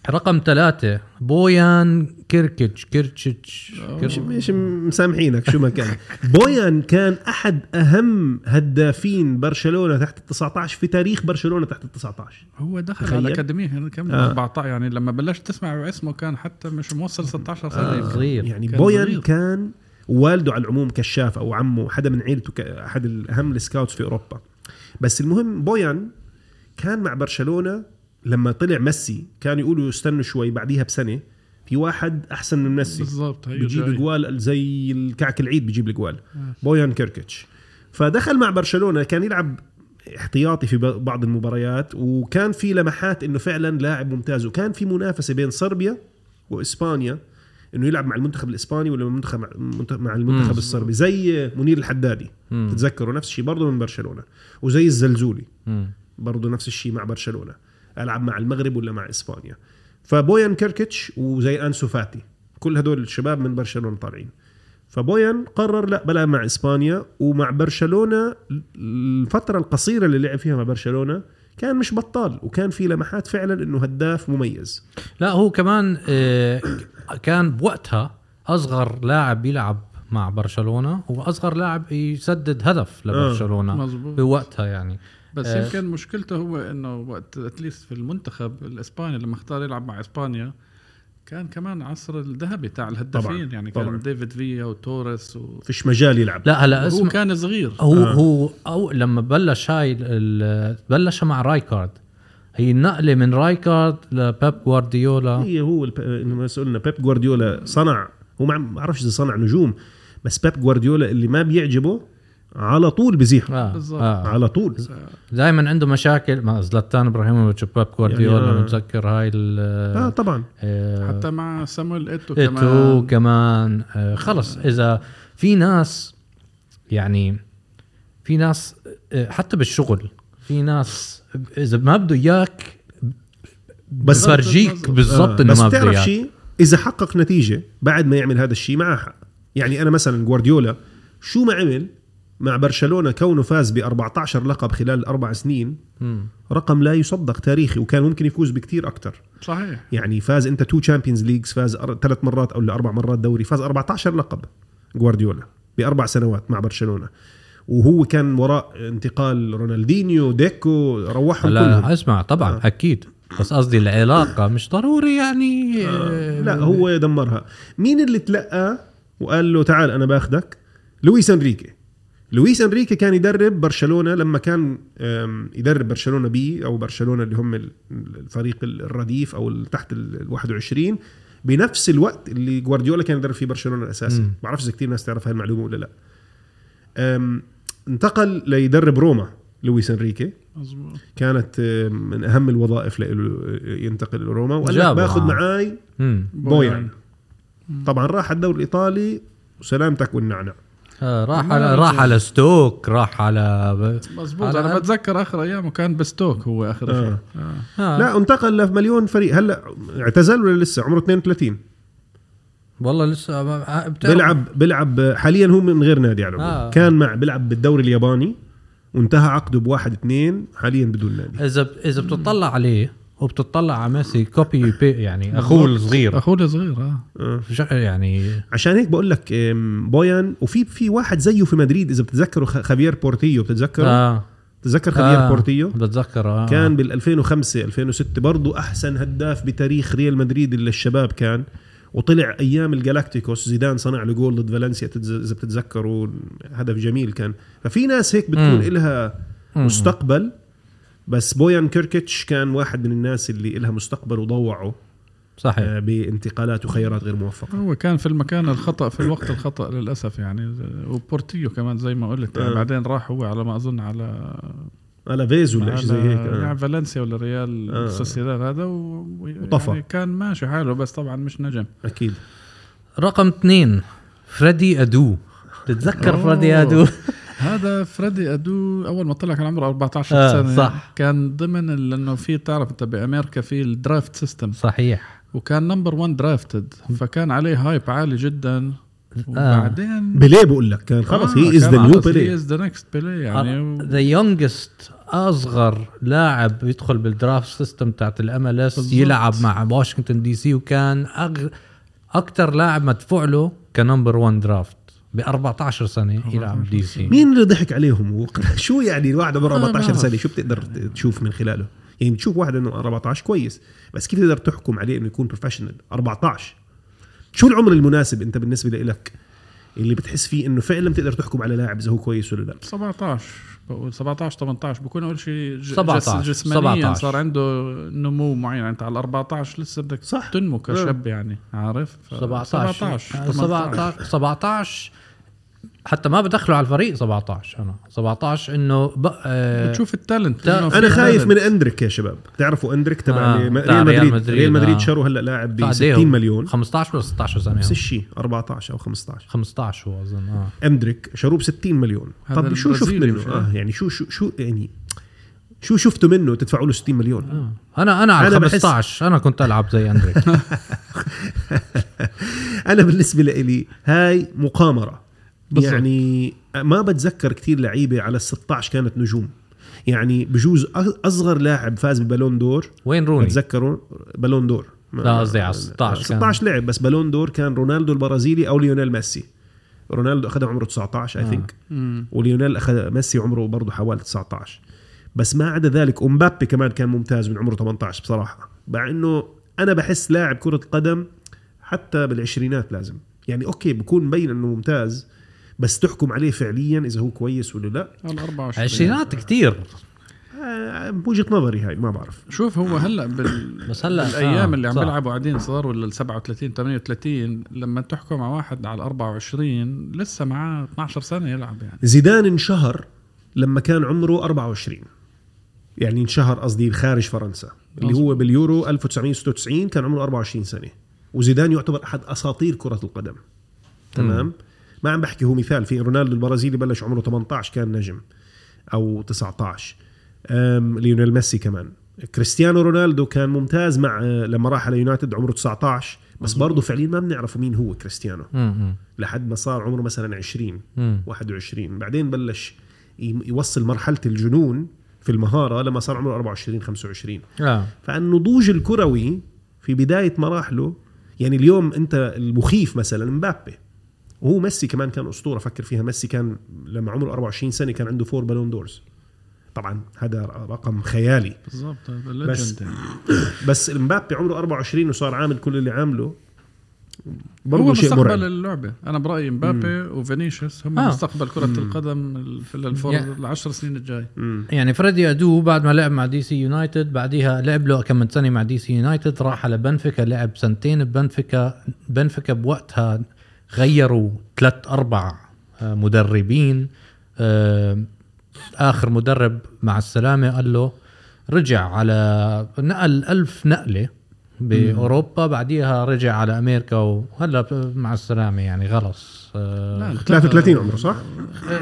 رقم ثلاثة بويان كيركيتش كيرتشيتش مش مش مسامحينك شو ما كان بويان كان أحد أهم هدافين برشلونة تحت ال 19 في تاريخ برشلونة تحت ال 19 هو دخل تخيل. على الأكاديمية هنا كم آه. 14 يعني لما بلشت تسمع اسمه كان حتى مش موصل 16 سنه آه. يمكن. صغير يعني كان بويان صغير. كان والده على العموم كشاف أو عمه حدا من عيلته ك- أحد الأهم ال scouts في أوروبا بس المهم بويان كان مع برشلونة لما طلع ميسي كانوا يقولوا استنوا شوي بعديها بسنة في واحد أحسن من ميسي بالضبط بيجيب. الجوال زي الكعك العيد بيجيب الجوال بويان كيركيتش فدخل مع برشلونة كان يلعب احتياطي في ب- بعض المباريات وكان في لمحات إنه فعلا لاعب ممتاز وكان في منافسة بين صربيا وإسبانيا إنه يلعب مع المنتخب الإسباني ولا المنتخب مع المنتخب- مع المنتخب مم. الصربي زي منير الحدادي. تتذكروا نفس الشيء برضه من برشلونة وزي الزلزولي. برضه نفس الشيء مع برشلونة ألعب مع المغرب ولا مع إسبانيا. فبويان كيركيتش وزي أنسو فاتي. كل هدول الشباب من برشلونة طالعين. فبويان قرر لا بلعب مع إسبانيا ومع برشلونة الفترة القصيرة اللي لعب فيها مع برشلونة كان مش بطال وكان في لمحات فعلا إنه هداف مميز. لا هو كمان آه، كان بوقتها أصغر لاعب يلعب مع برشلونة وأصغر لاعب يسدد هدف لبرشلونة مظبوط. بوقتها يعني. بس آه. يمكن مشكلته هو إنه وقت at least في المنتخب الإسباني لما اختار يلعب مع إسبانيا كان كمان عصر الذهبي تاع الهدافين طبعاً، يعني طبعاً. كان ديفيد فيا وتوريس و... فيش مجال يلعب لا هلا هو كان صغير هو آه. هو أو لما بلش هاي ال- بلش مع رايكارد هي النقله من رايكارد لبيب جوارديولا هي هو الب... لما سألنا بيب جوارديولا صنع هو ما ما بعرفش إذا صنع نجوم بس بيب جوارديولا اللي ما بيعجبه على طول بزيح آه. آه. على طول. دائما عنده مشاكل. مع زلاتان إبراهيموفيتش وبيب جوارديولا يعني، آه. متذكر هاي ال آه طبعا. آه، حتى مع سامويل إيتو إيتو كمان. كمان آه، خلص. إذا في ناس يعني في ناس آه، حتى بالشغل في ناس إذا ما بده إياك بس بفرجيك بالضبط. آه. إنه بس ما بده بتعرف إياك. شيء؟ إذا حقق نتيجة بعد ما يعمل هذا الشيء معه حق يعني أنا مثلا جوارديولا شو ما عمل مع برشلونة كونه فاز ب 14 لقب خلال أربع سنين. رقم لا يصدق تاريخي وكان ممكن يفوز بكتير أكثر صحيح. يعني فاز أنت two Champions Leagues فاز ثلاث مرات أو أربع مرات دوري فاز 14 لقب جوارديولا بأربع سنوات مع برشلونة. وهو كان وراء انتقال رونالدينيو ديكو روحهم لا كلهم. لا اسمع طبعا آه. أكيد. بس قصدي العلاقة مش ضروري يعني آه. لا هو دمرها مين اللي تلقى وقال له تعال أنا باخدك؟ لويس أنريكي. لويس أنريكي كان يدرب برشلونة لما كان يدرب برشلونة بي أو برشلونة اللي هم ال- الفريق الرديف أو تحت ال 21 بنفس الوقت اللي جوارديولا كان يدرب فيه برشلونة الأساسي. مم. بعرفش إذا كثير ناس تعرف هاي المعلومه ولا لأ. انتقل ليدرب روما لويس أنريكي. مظبوط. كانت من أهم الوظائف له ينتقل لروما وقال لك بآخذ. معاي. بويان. طبعا راح على الدوري الإيطالي وسلامتك والنعنع آه راح على. راح على ستوك راح على مظبوط على- أنا بتذكر آخر ايامه كان بستوك هو آخر آه. شيء آه. آه. لا انتقل لمليون فريق هلا اعتزل ولا لسه عمره 32 والله لسه بتعرف- بيلعب بيلعب حاليا هو من غير نادي على العموم. آه. كان مع بيلعب بالدوري الياباني وانتهى عقده بواحد اثنين حاليا بدون نادي إذا إذا بتطلع عليه وبتطلع على ميسي copy p- يعني أخوه الصغير. أخوه الصغير آه. آه. يعني عشان هيك بقول لك بويان وفي في واحد زيه في مدريد إذا بتتذكروا خ- خافير بورتيو بتتذكروا؟ آه. بتتذكر خافير آه، بورتيو بتذكر آه. كان بال 2005 2006 برضه أحسن هداف بتاريخ ريال مدريد اللي الشباب كان. وطلع أيام الجالاكتيكوس زيدان صنع له جول ضد فالنسيا إذا بتتذكروا هدف جميل كان. ففي ناس هيك بتكون مم. مستقبل. بس بويان كيركيتش كان واحد من الناس اللي إلها مستقبل وضيعوه صحيح آه، بانتقالات وخيارات غير موفقة هو كان في المكان الخطأ في الوقت الخطأ للأسف يعني وبورتيو كمان زي ما قلت يعني آه. بعدين راح هو على ما أظن على على فيز ولا شيء زي هيك آه. يعني فالنسيا ولا ريال آه. سوسيداد هذا و... وطفى. يعني كان ماشي حاله بس طبعا مش نجم أكيد رقم اثنين فريدي أدو تتذكر. فريدي أدو هذا فريدي أدو أول ما طلع كان عمره 14 آه، سنة صح. كان ضمن لأنه في تعرف أنت بأمريكا في ال draft system صحيح. وكان number 1 drafted فكان عليه hype عالي جدا. وبعدين بيليه بقول لك كان خلص he is the new he بيليه is the next بيليه يعني the youngest أصغر لاعب يدخل بال draft system تاعت ال MLS. يلعب مع واشنطن DC وكان أغ... أكثر لاعب مدفوع له ك number 1 draft ب 14 سنه يلعب DC مين اللي ضحك عليهم؟ شو يعني الواحد عمره ما 14 بعرف. سنة؟ شو بتقدر تشوف من خلاله؟ يعني بتشوف واحد إنه 14 كويس بس كيف تقدر تحكم عليه إنه يكون professional 14 شو العمر المناسب أنت بالنسبة لك اللي بتحس فيه إنه فعلا بتقدر تحكم على لاعب إذا هو كويس ولا لا؟ 17 بقول 17 18 بكون أول شيء ج- 17 جس جسمانيا 17. صار عنده نمو معين يعني انت على 14 لسه بدك صح. تنمو كشاب يعني عارف؟ ف- 17 17 17 17 17 حتى ما بدخله على الفريق 17 أنا. 17 إنه ب... آه بتشوف ال talent أنا خايف. من أندريك يا شباب. تعرفوا أندريك تبع آه، ريال مدريد. ريال مدريد، ريال مدريد آه. شروا هلا لاعب ب قد 60 إيه هو؟ مليون. 15 ولا 16 سنه نفس. الشيء 14 أو 15 15 هو أظن آه. أندريك شروه ب 60 مليون. طب شو شفت منه؟ آه يعني شو شو شو يعني شو شفتوا منه تدفعوا له 60 مليون؟ آه. أنا أنا على أنا بحس- 15 أنا كنت ألعب زي أندريك. أنا بالنسبة لي هاي مقامرة. بالضبط. يعني ما بتذكر كتير لعيبة على ال 16 كانت نجوم. يعني بجوز أصغر لاعب فاز ببالون دور. وين روني؟ بتذكروا بالون دور. لا، قصدي على 16 كان. 16 لعب بس بالون دور كان رونالدو البرازيلي أو ليونيل ميسي. رونالدو اخذها عمره 19 I think وليونيل أخذ ميسي عمره برضه حوالي 19 بس ما عدا ذلك أمبابي كمان كان ممتاز من عمره 18 بصراحة. مع إنه أنا بحس لاعب كرة قدم حتى بالعشرينات لازم. يعني okay بكون مبين إنه ممتاز بس تحكم عليه فعليا إذا هو كويس ولا لا. ال 24 عشرينات كتير. آه، بوجهه نظري هاي ما بعرف. شوف هو هلأ بال... بس هلأ الأيام آه، اللي عم صح. بيلعبوا قاعدين صغار ولا ال 37 38 لما تحكم على واحد على ال 24 لسه معاه 12 سنة يلعب يعني. زيدان انشهر لما كان عمره 24 يعني انشهر قصدي خارج فرنسا اللي هو باليورو 1996 كان عمره 24 سنة. وزيدان يعتبر أحد أساطير كرة القدم. تمام؟ ما عم بحكي هو مثال في رونالدو البرازيلي بلش عمره 18 كان نجم أو 19 أم ليونيل ميسي كمان. كريستيانو رونالدو كان ممتاز مع لما راح على يونايتد عمره 19 بس برضه فعليا ما بنعرف مين هو كريستيانو. مم. لحد ما صار عمره مثلا 20 مم. 21 بعدين بلش يوصل مرحلة الجنون في المهارة لما صار عمره 24 25 آه. فالنضوج الكروي في بداية مراحله يعني اليوم أنت المخيف مثلا مبابي. وهو ميسي كمان كان أسطورة فكر فيها. ميسي كان لما عمره 24 سنة كان عنده four Ballon d'Ors طبعا هذا رقم خيالي. بالضبط هذا بس- legend يعني. بس مبابي عمره 24 وصار عامل كل اللي عامله. هو برضه شيء مستقبل مرعب اللعبة. أنا برأيي مبابي وفينيسيوس هم آه. مستقبل كرة القدم في الفور يعني- العشر سنين الجاي. مم. يعني فريدي أدو بعد ما لعب مع دي سي يونايتد بعديها لعب له كم من سنة مع دي سي يونايتد راح على بنفيكا لعب سنتين ببنفيكا بنفيكا بوقتها غيروا ثلاث أربع آه، مدربين آه، آخر مدرب مع السلامة قال له رجع على نقل ألف نقلة بأوروبا بعديها رجع على أمريكا وهلا مع السلامة يعني خلص آه، لا 33 عمره صح؟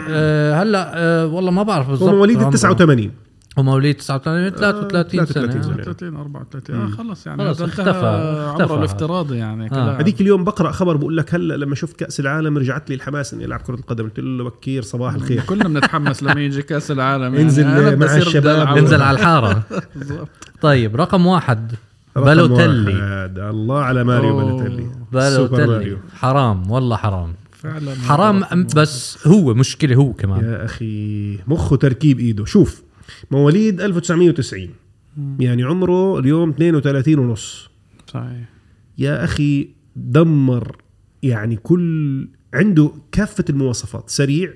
آه، هلا آه، والله ما بعرف بالضبط هو مواليد ال عمره. 89 هو مواليد 39 33 33 سنة. سنة. 33 34 آه خلص يعني خلص اختفى-. عمره الافتراضي يعني كلاعب. هذيك اليوم بقرأ خبر بقول لك هلا لما شفت كأس العالم رجعت لي الحماس إني ألعب كرة القدم. قلت له بكير صباح الخير. كلنا بنتحمس لما يجي كأس العالم يعني. انزل مع الشباب. انزل على الحارة. طيب رقم واحد واحد. الله على ماريو بالوتيلي ماريو. حرام والله حرام. فعلا حرام بس هو مشكلة هو كمان. يا أخي مخه تركيب إيده. شوف. مواليد 1990 يعني عمره اليوم 32 ونص. صحيح. يا أخي دمر يعني كل عنده كافة المواصفات. سريع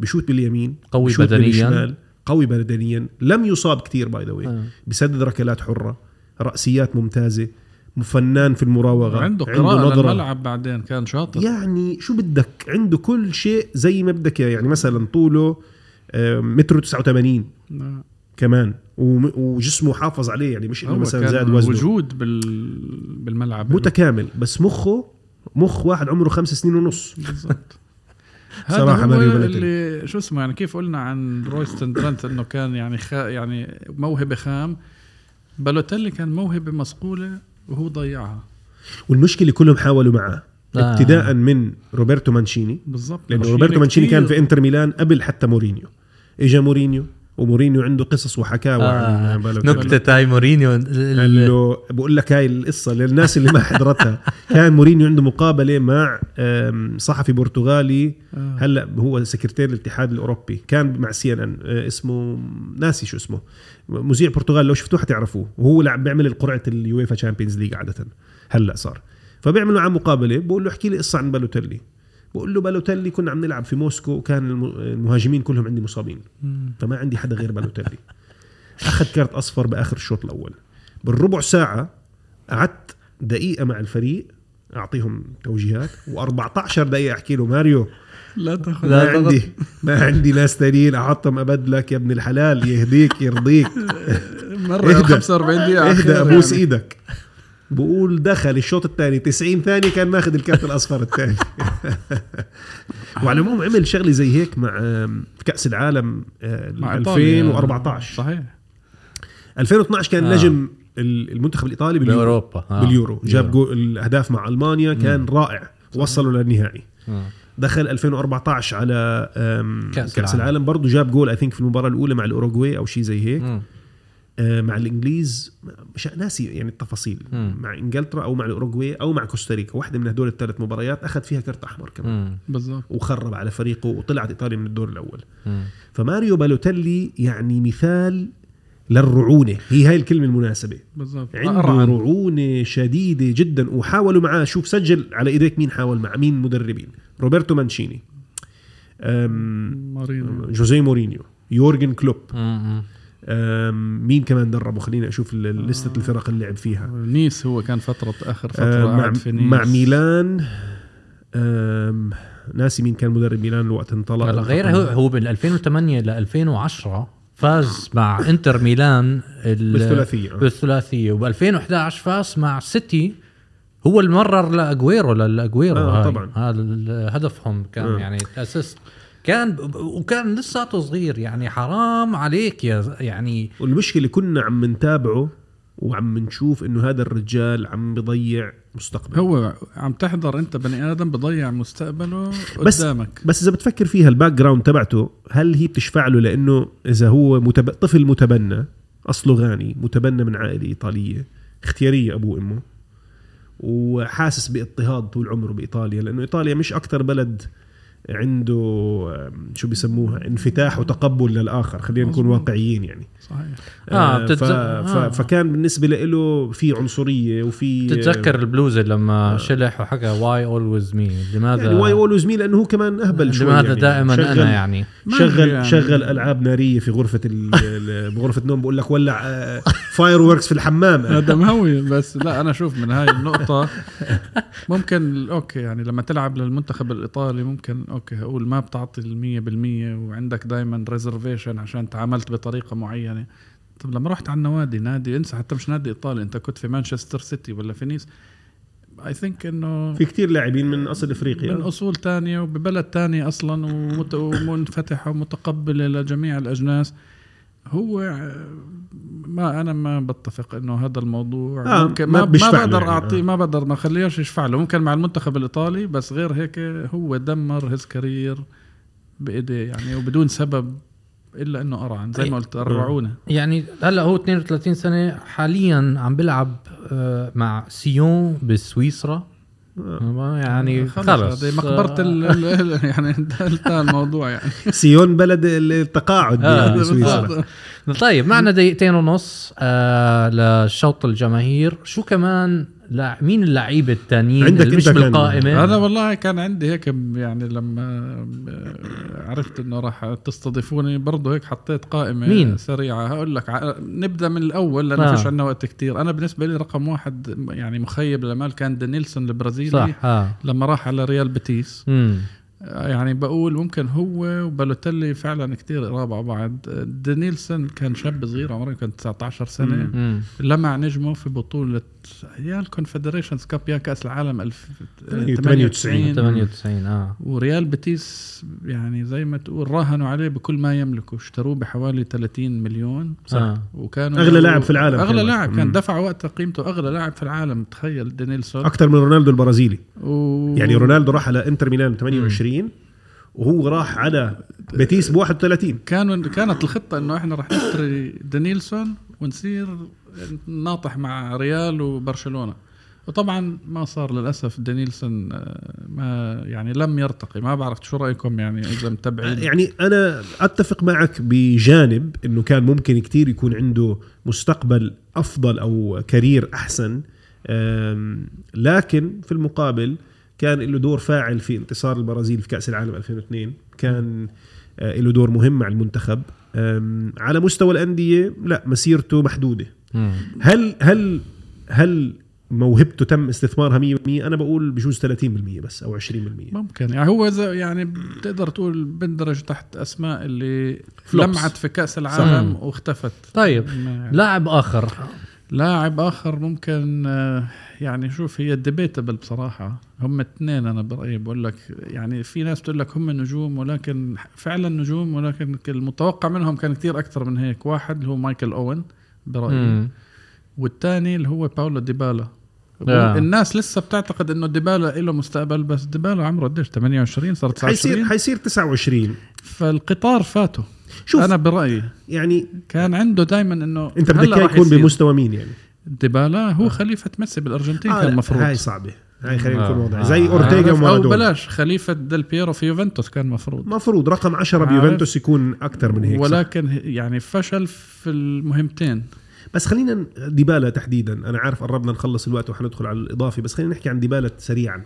بشوت باليمين قوي بشوت بدنياً. بالشمال قوي بدنيا. لم يصاب كثير بأذى بسدد ركلات حرة رأسيات ممتازة فنان في المراوغة عنده قراءة للملعب بعدين كان شاطر. يعني شو بدك؟ عنده كل شيء زي ما بدك. يعني مثلا طوله متر 89 نعم. كمان. وجسمه حافظ عليه يعني مش إنه مثلا زاد وزنه. وجود بال... بالملعب. متكامل بس مخه مخ واحد عمره خمس سنين ونص. بالضبط. هو ماريو. اللي شو اسمه يعني كيف قلنا عن رويستن درينثي إنه كان يعني خا يعني موهبة خام. بالوتيلي كان موهبة مصقوله وهو ضيعها. والمشكلة كلهم حاولوا معه آه. ابتداء من روبرتو مانشيني بالضبط. لأنه روبرتو مانشيني كان. في إنتر ميلان قبل حتى مورينيو. اجى مورينيو ومورينيو عنده قصص وحكاوى آه. عن. نكتة هاي مورينيو. ال- قال له بقول لك هاي القصة للناس اللي ما حضرتها. كان مورينيو عنده مقابلة مع صحفي برتغالي. آه. هلأ هو سكرتير الاتحاد الأوروبي. كان مع سي إن إن. اسمه ناسي شو اسمه. مذيع برتغال لو شفتوه حتعرفوه. وهو لعب بيعمل القرعة ال UEFA Champions League عادة. هلأ صار. فبيعملوا معه مقابلة. بقول له احكي لي قصة عن بالوتيلي. بقول له بالوتيلي كنا عم نلعب في موسكو وكان الم- المهاجمين كلهم عندي مصابين. فما عندي حدا غير بالوتيلي. أخذ كارت أصفر بآخر الشوط الأول. بالربع ساعة قعدت دقيقة مع الفريق أعطيهم توجيهات و14 دقيقة أحكي له ماريو لا تاخذ ما عندي ما عندي ناس تانيين اعطهم ابدلك يا ابن الحلال يهديك يرضيك. مرة اهدى. 45 دقيقة اهدى أبوس يعني. إيدك. بقول دخل الشوط الثاني 90 ثانية كان ماخذ الكارت الأصفر الثاني وعلى العموم عمل شغلة زي هيك مع كأس العالم آه، مع إيطاليا. 2014 صحيح 2012 كان آه. نجم ال- المنتخب الإيطالي باليورو بأوروبا آه. باليورو جاب. جول الأهداف مع ألمانيا كان رائع وصلوا للنهائي آه. دخل 2014 على أم، كأس كأس, العالم. العالم برضه جاب جول I think في المباراة الأولى مع الأوروغواي أو شيء زي هيك مم. آه، مع الإنجليز مش ناسي يعني التفاصيل. مم. مع إنجلترا أو مع الأوروغواي أو مع كوستاريكا. واحدة من هدول الثلاث مباريات أخذ فيها كرت أحمر كمان. بالضبط. وخرب على فريقه وطلعت إيطاليا من الدور الأول. مم. فماريو بالوتيلي يعني مثال للرعونة. هي هاي الكلمة المناسبة. بالضبط. عنده أرعن. رعونة شديدة جدا. وحاولوا معاه شوف سجل على إيديك مين حاول مع مين مدربين؟ روبرتو مانشيني. أم، مارينو جوزيه مورينيو. يورجن كلوب. مم. مين كمان دربه خليني أشوف لستة الفرق اللي لعب فيها نيس هو كان فترة آخر فترة أه، مع, في نيس مع ميلان ناسي مين كان مدرب ميلان الوقت انطلق غير هو هو بال 2008 ل 2010 فاز مع إنتر ميلان ال- بالثلاثية. بالثلاثية وب 2011 فاز مع سيتي هو اللي مرر لأجويرو للاجويرو آه،. طبعاً. هذا هدفهم كان آه. يعني assist كان وكان لساته صغير يعني حرام عليك يا يعني والمشكلة كنا عم نتابعه وعم نشوف إنه هذا الرجال عم بضيع مستقبل هو عم تحضر أنت بني آدم بضيع مستقبله بس قدامك. بس إذا بتفكر فيها ال background تبعته هل هي بتشفع له لأنه إذا هو متب... طفل متبنى أصله غاني متبنى من عائلة إيطالية اختيارية أبوه وأمه وحاسس بإضطهاد طول عمره بإيطاليا لأنه إيطاليا مش أكثر بلد عنده شو بيسموها انفتاح وتقبل للآخر. خلينا نكون. واقعيين يعني. صحيح. آه، ف... بتتز- ف... آه. فكان بالنسبة له في عنصرية وفي تتذكر البلوزه لما شلح وحكى why always me لماذا؟ يعني why always me لأنه هو كمان أهبل شوي لماذا يعني. دائما شغل أنا يعني؟ شغل يعني. شغل ألعاب نارية في غرفة ال... ال- بغرفه نوم. بقول لك ولع fireworks في الحمام. هذا ما هو بس لا أنا أشوف من هاي النقطة ممكن okay يعني لما تلعب للمنتخب الإيطالي ممكن okay أقول ما بتعطي المية بالمية وعندك دايما reservation عشان تعاملت بطريقة معينة. طب لما رحت على النوادي نادي انسى حتى مش نادي إيطالي أنت كنت في مانشستر سيتي ولا في نيس؟ I think إنه في كتير لاعبين من أصل إفريقيا. من أصول تانية وببلد تاني أصلا ومنفتحة ومتقبلة لجميع الأجناس. هو آه، ما أنا ما بتفق إنه هذا الموضوع آه، ممكن ما ما, بقدر يعني، اعطيه آه. ما بقدر ما خليهش يشفع له ممكن مع المنتخب الإيطالي بس غير هيك هو دمر his career بإيديه يعني وبدون سبب إلا إنه أرعن زي ما قلت الرعونه يعني هلأ هو 32 سنة حاليا عم بيلعب آه، مع سيون بسويسرا. يعني خلص. خلص. هذه مقبرة ال ال- يعني انتهى الموضوع يعني. سيون بلد التقاعد آه، يعني سويسرا. طيب معنا دقيقتين ونص آه لشوط الجماهير. شو كمان لا مين اللعيبة التانيين عندك اللي مش بالقائمة؟ أنا والله كان عندي هيك يعني لما عرفت إنه راح تستضيفوني برضه هيك حطيت قائمة مين؟ سريعة. هقول لك ع- نبدأ من الأول لأنه آه. آه. فيش عندنا وقت كتير. أنا بالنسبة لي رقم واحد يعني مخيب للامال كان دانيلسون البرازيلي صح آه. لما راح على ريال بيتيس. يعني بقول ممكن هو وبالوتيلي فعلا كتير قراب على بعض. دانيلسون كان شاب صغير عمره كان 19 سنة. لمع نجمه في بطولة يا Confederations Cup يا كأس العالم 98. 98 98 آه وريال بيتيس يعني زي ما تقول راهنوا عليه بكل ما يملكوا اشتروه بحوالي 30 مليون صح آه. وكانوا أغلى لاعب في العالم أغلى كان لاعب. كان مم. دفع وقتها قيمته أغلى لاعب في العالم تخيل دينيلسون أكثر من رونالدو البرازيلي و... يعني رونالدو راح على إنتر ميلان 28 وهو راح على بيتيس ب 31 كانوا كانت الخطة إنه إحنا رح نشتري دانيلسون ونصير ناطح مع ريال وبرشلونة. وطبعا ما صار للأسف دانيلسون آه، ما يعني لم يرتقي. ما بعرف شو رأيكم يعني إذا متابعين. يعني أنا أتفق معك بجانب إنه كان ممكن كتير يكون عنده مستقبل أفضل أو career أحسن لكن في المقابل كان له دور فاعل في انتصار البرازيل في كأس العالم 2002 كان آه، له دور مهم مع المنتخب. على مستوى الأندية لا مسيرته محدودة. مم. هل هل هل موهبته تم استثمارها 100% أنا بقول بجوز 30% بس أو 20% ممكن. يعني هو زي يعني بتقدر تقول بندرج تحت أسماء اللي flops. لمعت في كأس العالم صح. واختفت. طيب. ما- لاعب آخر. لاعب آخر ممكن آه، يعني شوف هي debatable بصراحة. هم اثنين أنا برأيي بقول لك يعني في ناس بتقول لك هم نجوم ولكن فعلا نجوم ولكن المتوقع منهم كان كتير أكثر من هيك. واحد اللي هو مايكل أوين برأيي. والثاني اللي هو باولو ديبالا. آه. الناس لسه بتعتقد إنه ديبالا له مستقبل بس ديبالا عمره قديش؟ 28 صار 29 حيصير حيصير 29 فالقطار فاته. شوف أنا برأيي يعني كان عنده دائما إنه أنت بدك يكون. بمستوى مين يعني ديبالا هو خليفة ميسي بالأرجنتين آه كان المفروض هاي صعبة هاي خلينا آه. نكون واضحين آه. زي اورتيغا عارف؟ أو ومارادونا بلاش خليفة ديل بيرو في يوفنتوس كان مفروض مفروض رقم 10 عارف؟ بيوفنتوس يكون أكثر من هيك صح. ولكن ه- يعني فشل في المهمتين بس خلينا ديبالا تحديدا أنا عارف قربنا نخلص الوقت وحندخل على الاضافي بس خلينا نحكي عن ديبالا سريعا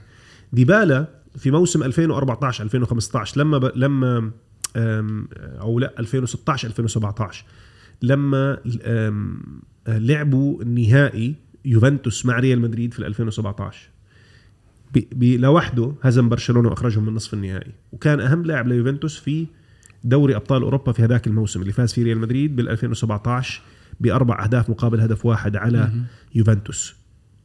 ديبالا في موسم 2014 2015 لما ب... لما أو لا 2016 2017 لما أم، لعبوا النهائي يوفنتوس مع ريال مدريد في 2017 ب... ب... لوحده هزم برشلونة وأخرجهم من نصف النهائي. وكان أهم لاعب ليوفنتوس في دوري أبطال أوروبا في هذاك الموسم اللي فاز فيه ريال مدريد بال 2017 بأربع أهداف مقابل هدف واحد على يوفنتوس.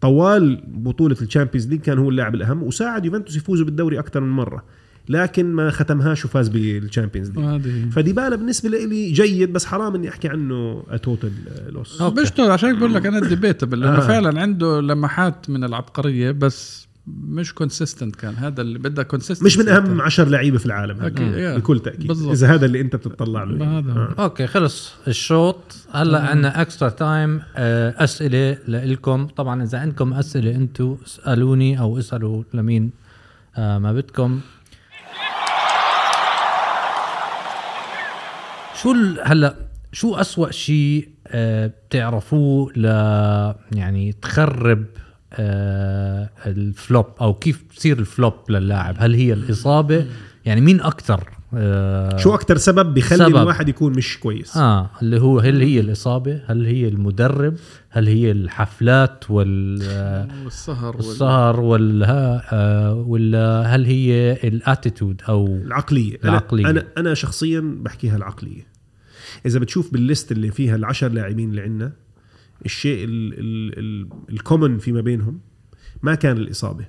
طوال بطولة ال Champions League كان هو اللاعب الأهم وساعد يوفنتوس يفوزوا بالدوري أكثر من مرة. لكن ما ختمهاش وفاز بال Champions League فديبالا بالنسبة لي جيد بس حرام إني أحكي عنه total loss. بشتغل عشان هيك بقول لك أنا debatable لأنه آه. فعلا عنده لمحات من العبقرية بس مش consistent كان هذا اللي بدك consistent مش من أهم عشر لعيبه في العالم هذا. بكل تأكيد بالضبط. إذا هذا اللي أنت بتطلع له يعني. آه. okay خلص الشوط هلأ عندنا extra time أسئلة لكم طبعا إذا عندكم أسئلة أنتم اسألوني أو اسألوا لمين آه، ما بدكم شو ال- هلا شو أسوأ شيء آه، بتعرفوه ل يعني تخرب آه، الفلوب أو كيف تصير الفلوب للاعب؟ هل هي الإصابة؟ يعني مين أكثر شو أكثر سبب بيخلي سبب. الواحد يكون مش كويس؟ آه اللي هو هل هي الإصابة؟ هل هي المدرب؟ هل هي الحفلات وال آه، والسهر. وال... آه، ولا هل هي ال attitude أو العقلية. أنا- العقلية. أنا أنا شخصيا بحكيها العقلية. إذا بتشوف بال list اللي فيها العشر لاعبين اللي عندنا الشيء ال- ال- ال- ال common فيما بينهم ما كان الإصابة.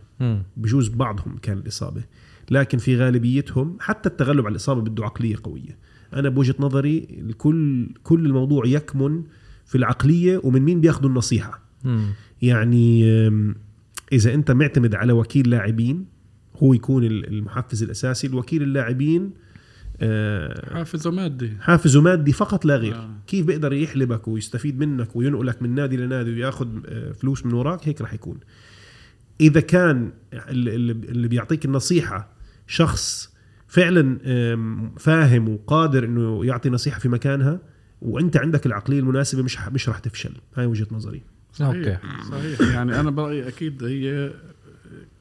بجوز بعضهم كان الإصابة. لكن في غالبيتهم حتى التغلب على الإصابة بده عقليه قوية. أنا بوجهة نظري الكل كل الموضوع يكمن في العقلية ومن مين بياخذوا النصيحة. مم. يعني أم، إذا أنت معتمد على وكيل لاعبين هو يكون ال- المحفز الأساسي. الوكيل اللاعبين آه، حافز ومادي حافزه مادي فقط لا غير. آه. كيف بيقدر يحلبك ويستفيد منك وينقلك من نادي لنادي وياخذ آه، فلوس من وراك؟ هيك رح يكون. إذا كان ال- ال- اللي بيعطيك النصيحة شخص فعلا فاهم وقادر إنه يعطي نصيحة في مكانها وأنت عندك العقلية المناسبة مش مش رح تفشل. هاي وجهة نظري. okay. صحيح. يعني أنا برأيي أكيد هي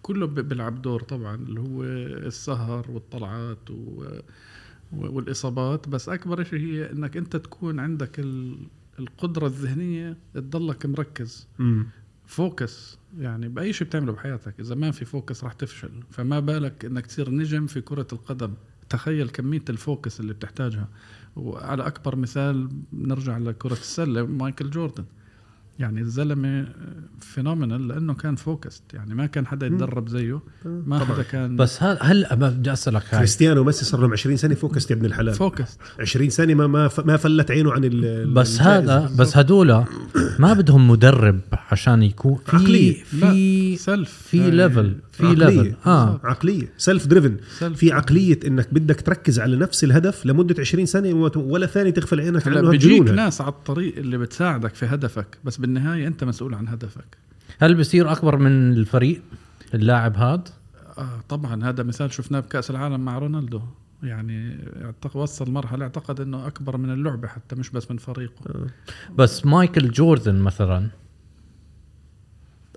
كله بيلعب دور طبعا اللي هو السهر والطلعات و... والإصابات. بس أكبر شيء هي إنك أنت تكون عندك ال... القدرة الذهنية تضلك مركز. امم focus يعني بأي شيء بتعمله بحياتك إذا ما في focus راح تفشل. فما بالك إنك تصير نجم في كرة القدم. تخيل كمية ال focus اللي بتحتاجها. وعلى أكبر مثال نرجع لكرة السلة مايكل جوردن. يعني الزلمة phenomenal لأنه كان focused يعني ما كان حدا يتدرب زيه. ما حدا كان بس هل هل بدي أسألك هاي. كريستيانو وميسي صار لهم 20 سنة focus يا ابن الحلال. focused 20 سنة ما ما ما فلت عينه عن ال- بس. هذا بس هدول ما بدهم مدرب عشان يكون في عقلية. في self في level في عقلية. level آه عقلية. self driven في عقلية إنك بدك تركز على نفس الهدف لمدة 20 سنة ولا ثاني تغفل عينك عنه بيجيك. ناس على الطريق اللي بتساعدك في هدفك بس بالنهاية أنت مسؤول عن هدفك. هل بصير أكبر من الفريق؟ اللاعب هذا آه طبعا هذا مثال شفناه بكأس العالم مع رونالدو. يعني اعتقد وصل مرحلة أعتقد إنه أكبر من اللعبة حتى مش بس من فريقه. بس مايكل جوردن مثلا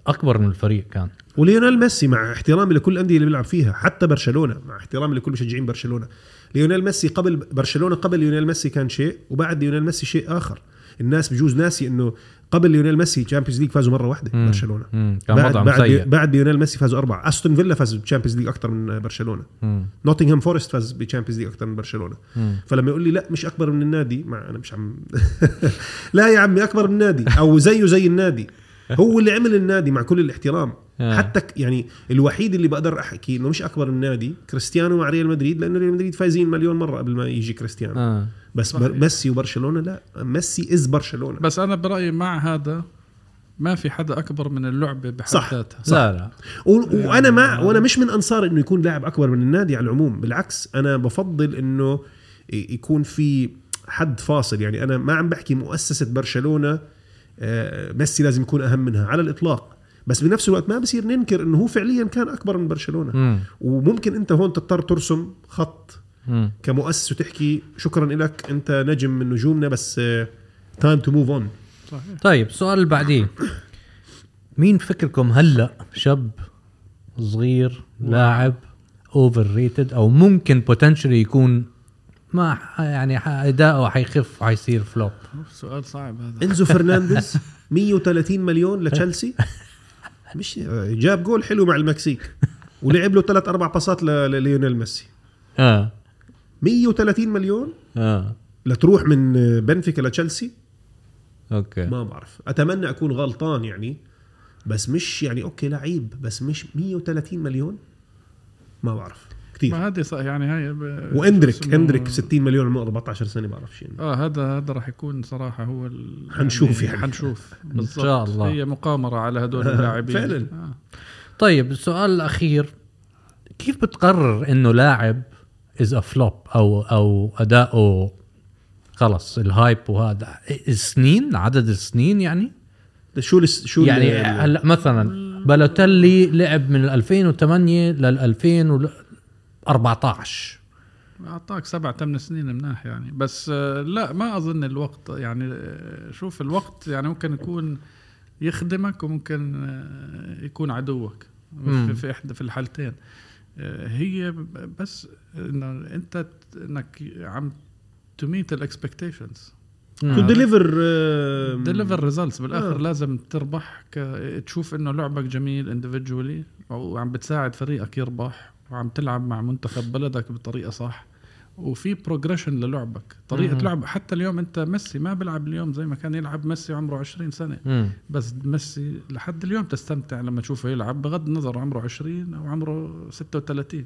أكبر من الفريق كان. وليونيل ميسي مع احترامي لكل الأندية اللي بيلعب فيها حتى برشلونة مع احترامي لكل مشجعين برشلونة. ليونيل ميسي قبل برشلونة قبل ليونيل ميسي كان شيء وبعد ليونيل ميسي شيء آخر. الناس بجوز ناسي إنه قبل ليونيل ميسي Champions League فازوا مرة واحدة مم. برشلونة. مم. كان بعد بعد بعد ليونيل ميسي فازوا أربعة. أستون فيلا فاز بال Champions League أكثر من برشلونة. نوتنغهام فورست فاز بال Champions League أكثر من برشلونة. مم. فلما يقول لي لا مش أكبر من النادي مع أنا مش عم لا يا عمي أكبر من النادي. أو زيه زي النادي. هو اللي عمل النادي مع كل الاحترام. آه. حتى يعني الوحيد اللي بقدر أحكي إنه مش أكبر النادي كريستيانو مع ريال مدريد لأنه ريال مدريد فايزين مليون مرة قبل ما يجي كريستيانو. آه. بس بر ميسي وبرشلونة لا ميسي is برشلونة. بس أنا برأيي مع هذا ما في حدا أكبر من اللعبه بحد صح. ذاتها لا لا. و- وأنا مع وأنا مش من أنصار إنه يكون لاعب أكبر من النادي على العموم بالعكس أنا بفضل إنه يكون في حد فاصل. يعني أنا ما عم بحكي مؤسسة برشلونة ميسي لازم يكون أهم منها على الإطلاق بس بنفس الوقت ما بصير ننكر إنه هو فعليا كان أكبر من برشلونة مم. وممكن أنت هون تضطر ترسم خط مم. كمؤسس وتحكي شكرا لك أنت نجم من نجومنا بس time to move on طيب السؤال اللي بعديه مين فكركم هلأ شاب صغير لاعب overrated أو ممكن potentially يكون ما ح- يعني اداؤه حيخف حيصير flop سؤال صعب هذا. إنزو فرنانديز 130 مليون لتشيلسي. مش جاب جول حلو مع المكسيك. ولعب له ثلاث أربع باصات ل- لليونيل ميسي. آه. 130 مليون آه. لتروح من بنفيكا لتشيلسي؟ okay. ما بعرف. أتمنى أكون غلطان يعني بس مش يعني okay لعيب بس مش 130 مليون؟ ما بعرف. كثير ما هذه صح يعني هاي ب- وإندريك اسمه- إندريك 60 مليون عمره 14 سنة بعرفش يعني آه هذا هذا راح يكون صراحة هو ال... حنشوف يعني. حنشوف بالضبط شاء الله. هي مقامرة على هدول اللاعبين فعلاً. آه. طيب السؤال الأخير كيف بتقرر إنه لاعب is a flop أو أو أداؤه خلص ال hype وهذا السنين عدد السنين يعني شو شو يعني هلا مثلا بالوتيلي لعب من 2008 لل 2014 أعطاك سبع ثمان سنين مناح يعني بس آه، لا ما أظن الوقت يعني آه، شوف الوقت يعني ممكن يكون يخدمك وممكن آه، يكون عدوك مم. في, في إحدى في الحالتين هي بس إنه أنت إنك عم to meet ال expectations to deliver deliver results بالآخر آه. لازم تربح. تشوف إنه لعبك جميل individually وعم بتساعد فريقك يربح وعم تلعب مع منتخب بلدك بطريقة صح. وفي progression للعبك. طريقة مهم. لعب حتى اليوم انت ميسي ما بيلعب اليوم زي ما كان يلعب ميسي عمره 20 سنة. مم. بس ميسي لحد اليوم تستمتع لما تشوفه يلعب بغض النظر عمره 20 أو عمره 36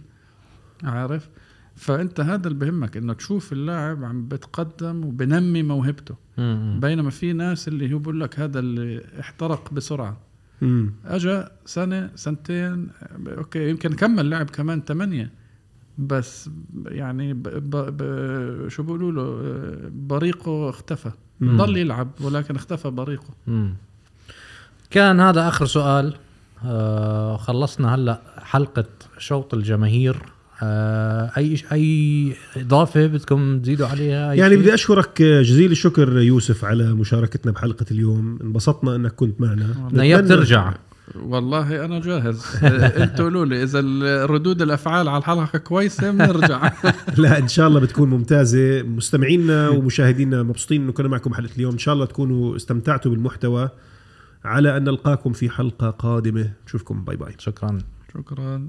عارف؟ فأنت هذا اللي بهمك إنه تشوف اللاعب عم بتقدم وبنمي موهبته. مم. بينما في ناس اللي هو بقول لك هذا اللي احترق بسرعة. مم. اجى سنة سنتين أوكي يمكن كمل لعب كمان ثمانية بس يعني ب ب ب شو بيقولوا له بريقه اختفى مم. ضل يلعب ولكن اختفى بريقه مم. كان هذا آخر سؤال آه خلصنا هلأ حلقة شوط الجماهير أي أي إضافة بدكم تزيدوا عليها؟ أي يعني؟ بدي أشكرك جزيل الشكر يوسف على مشاركتنا بحلقة اليوم. انبسطنا إنك كنت معنا. نياب نتمنى- ترجع. والله أنا جاهز. إنتوا قولوا لي إذا ردود الأفعال على الحلقة كويسة بنرجع. لا إن شاء الله بتكون ممتازة. مستمعينا ومشاهدينا مبسوطين إنه كنا معكم حلقة اليوم. إن شاء الله تكونوا استمتعتوا بالمحتوى. على أن نلقاكم في حلقة قادمة. نشوفكم. باي باي. شكرا. شكرا.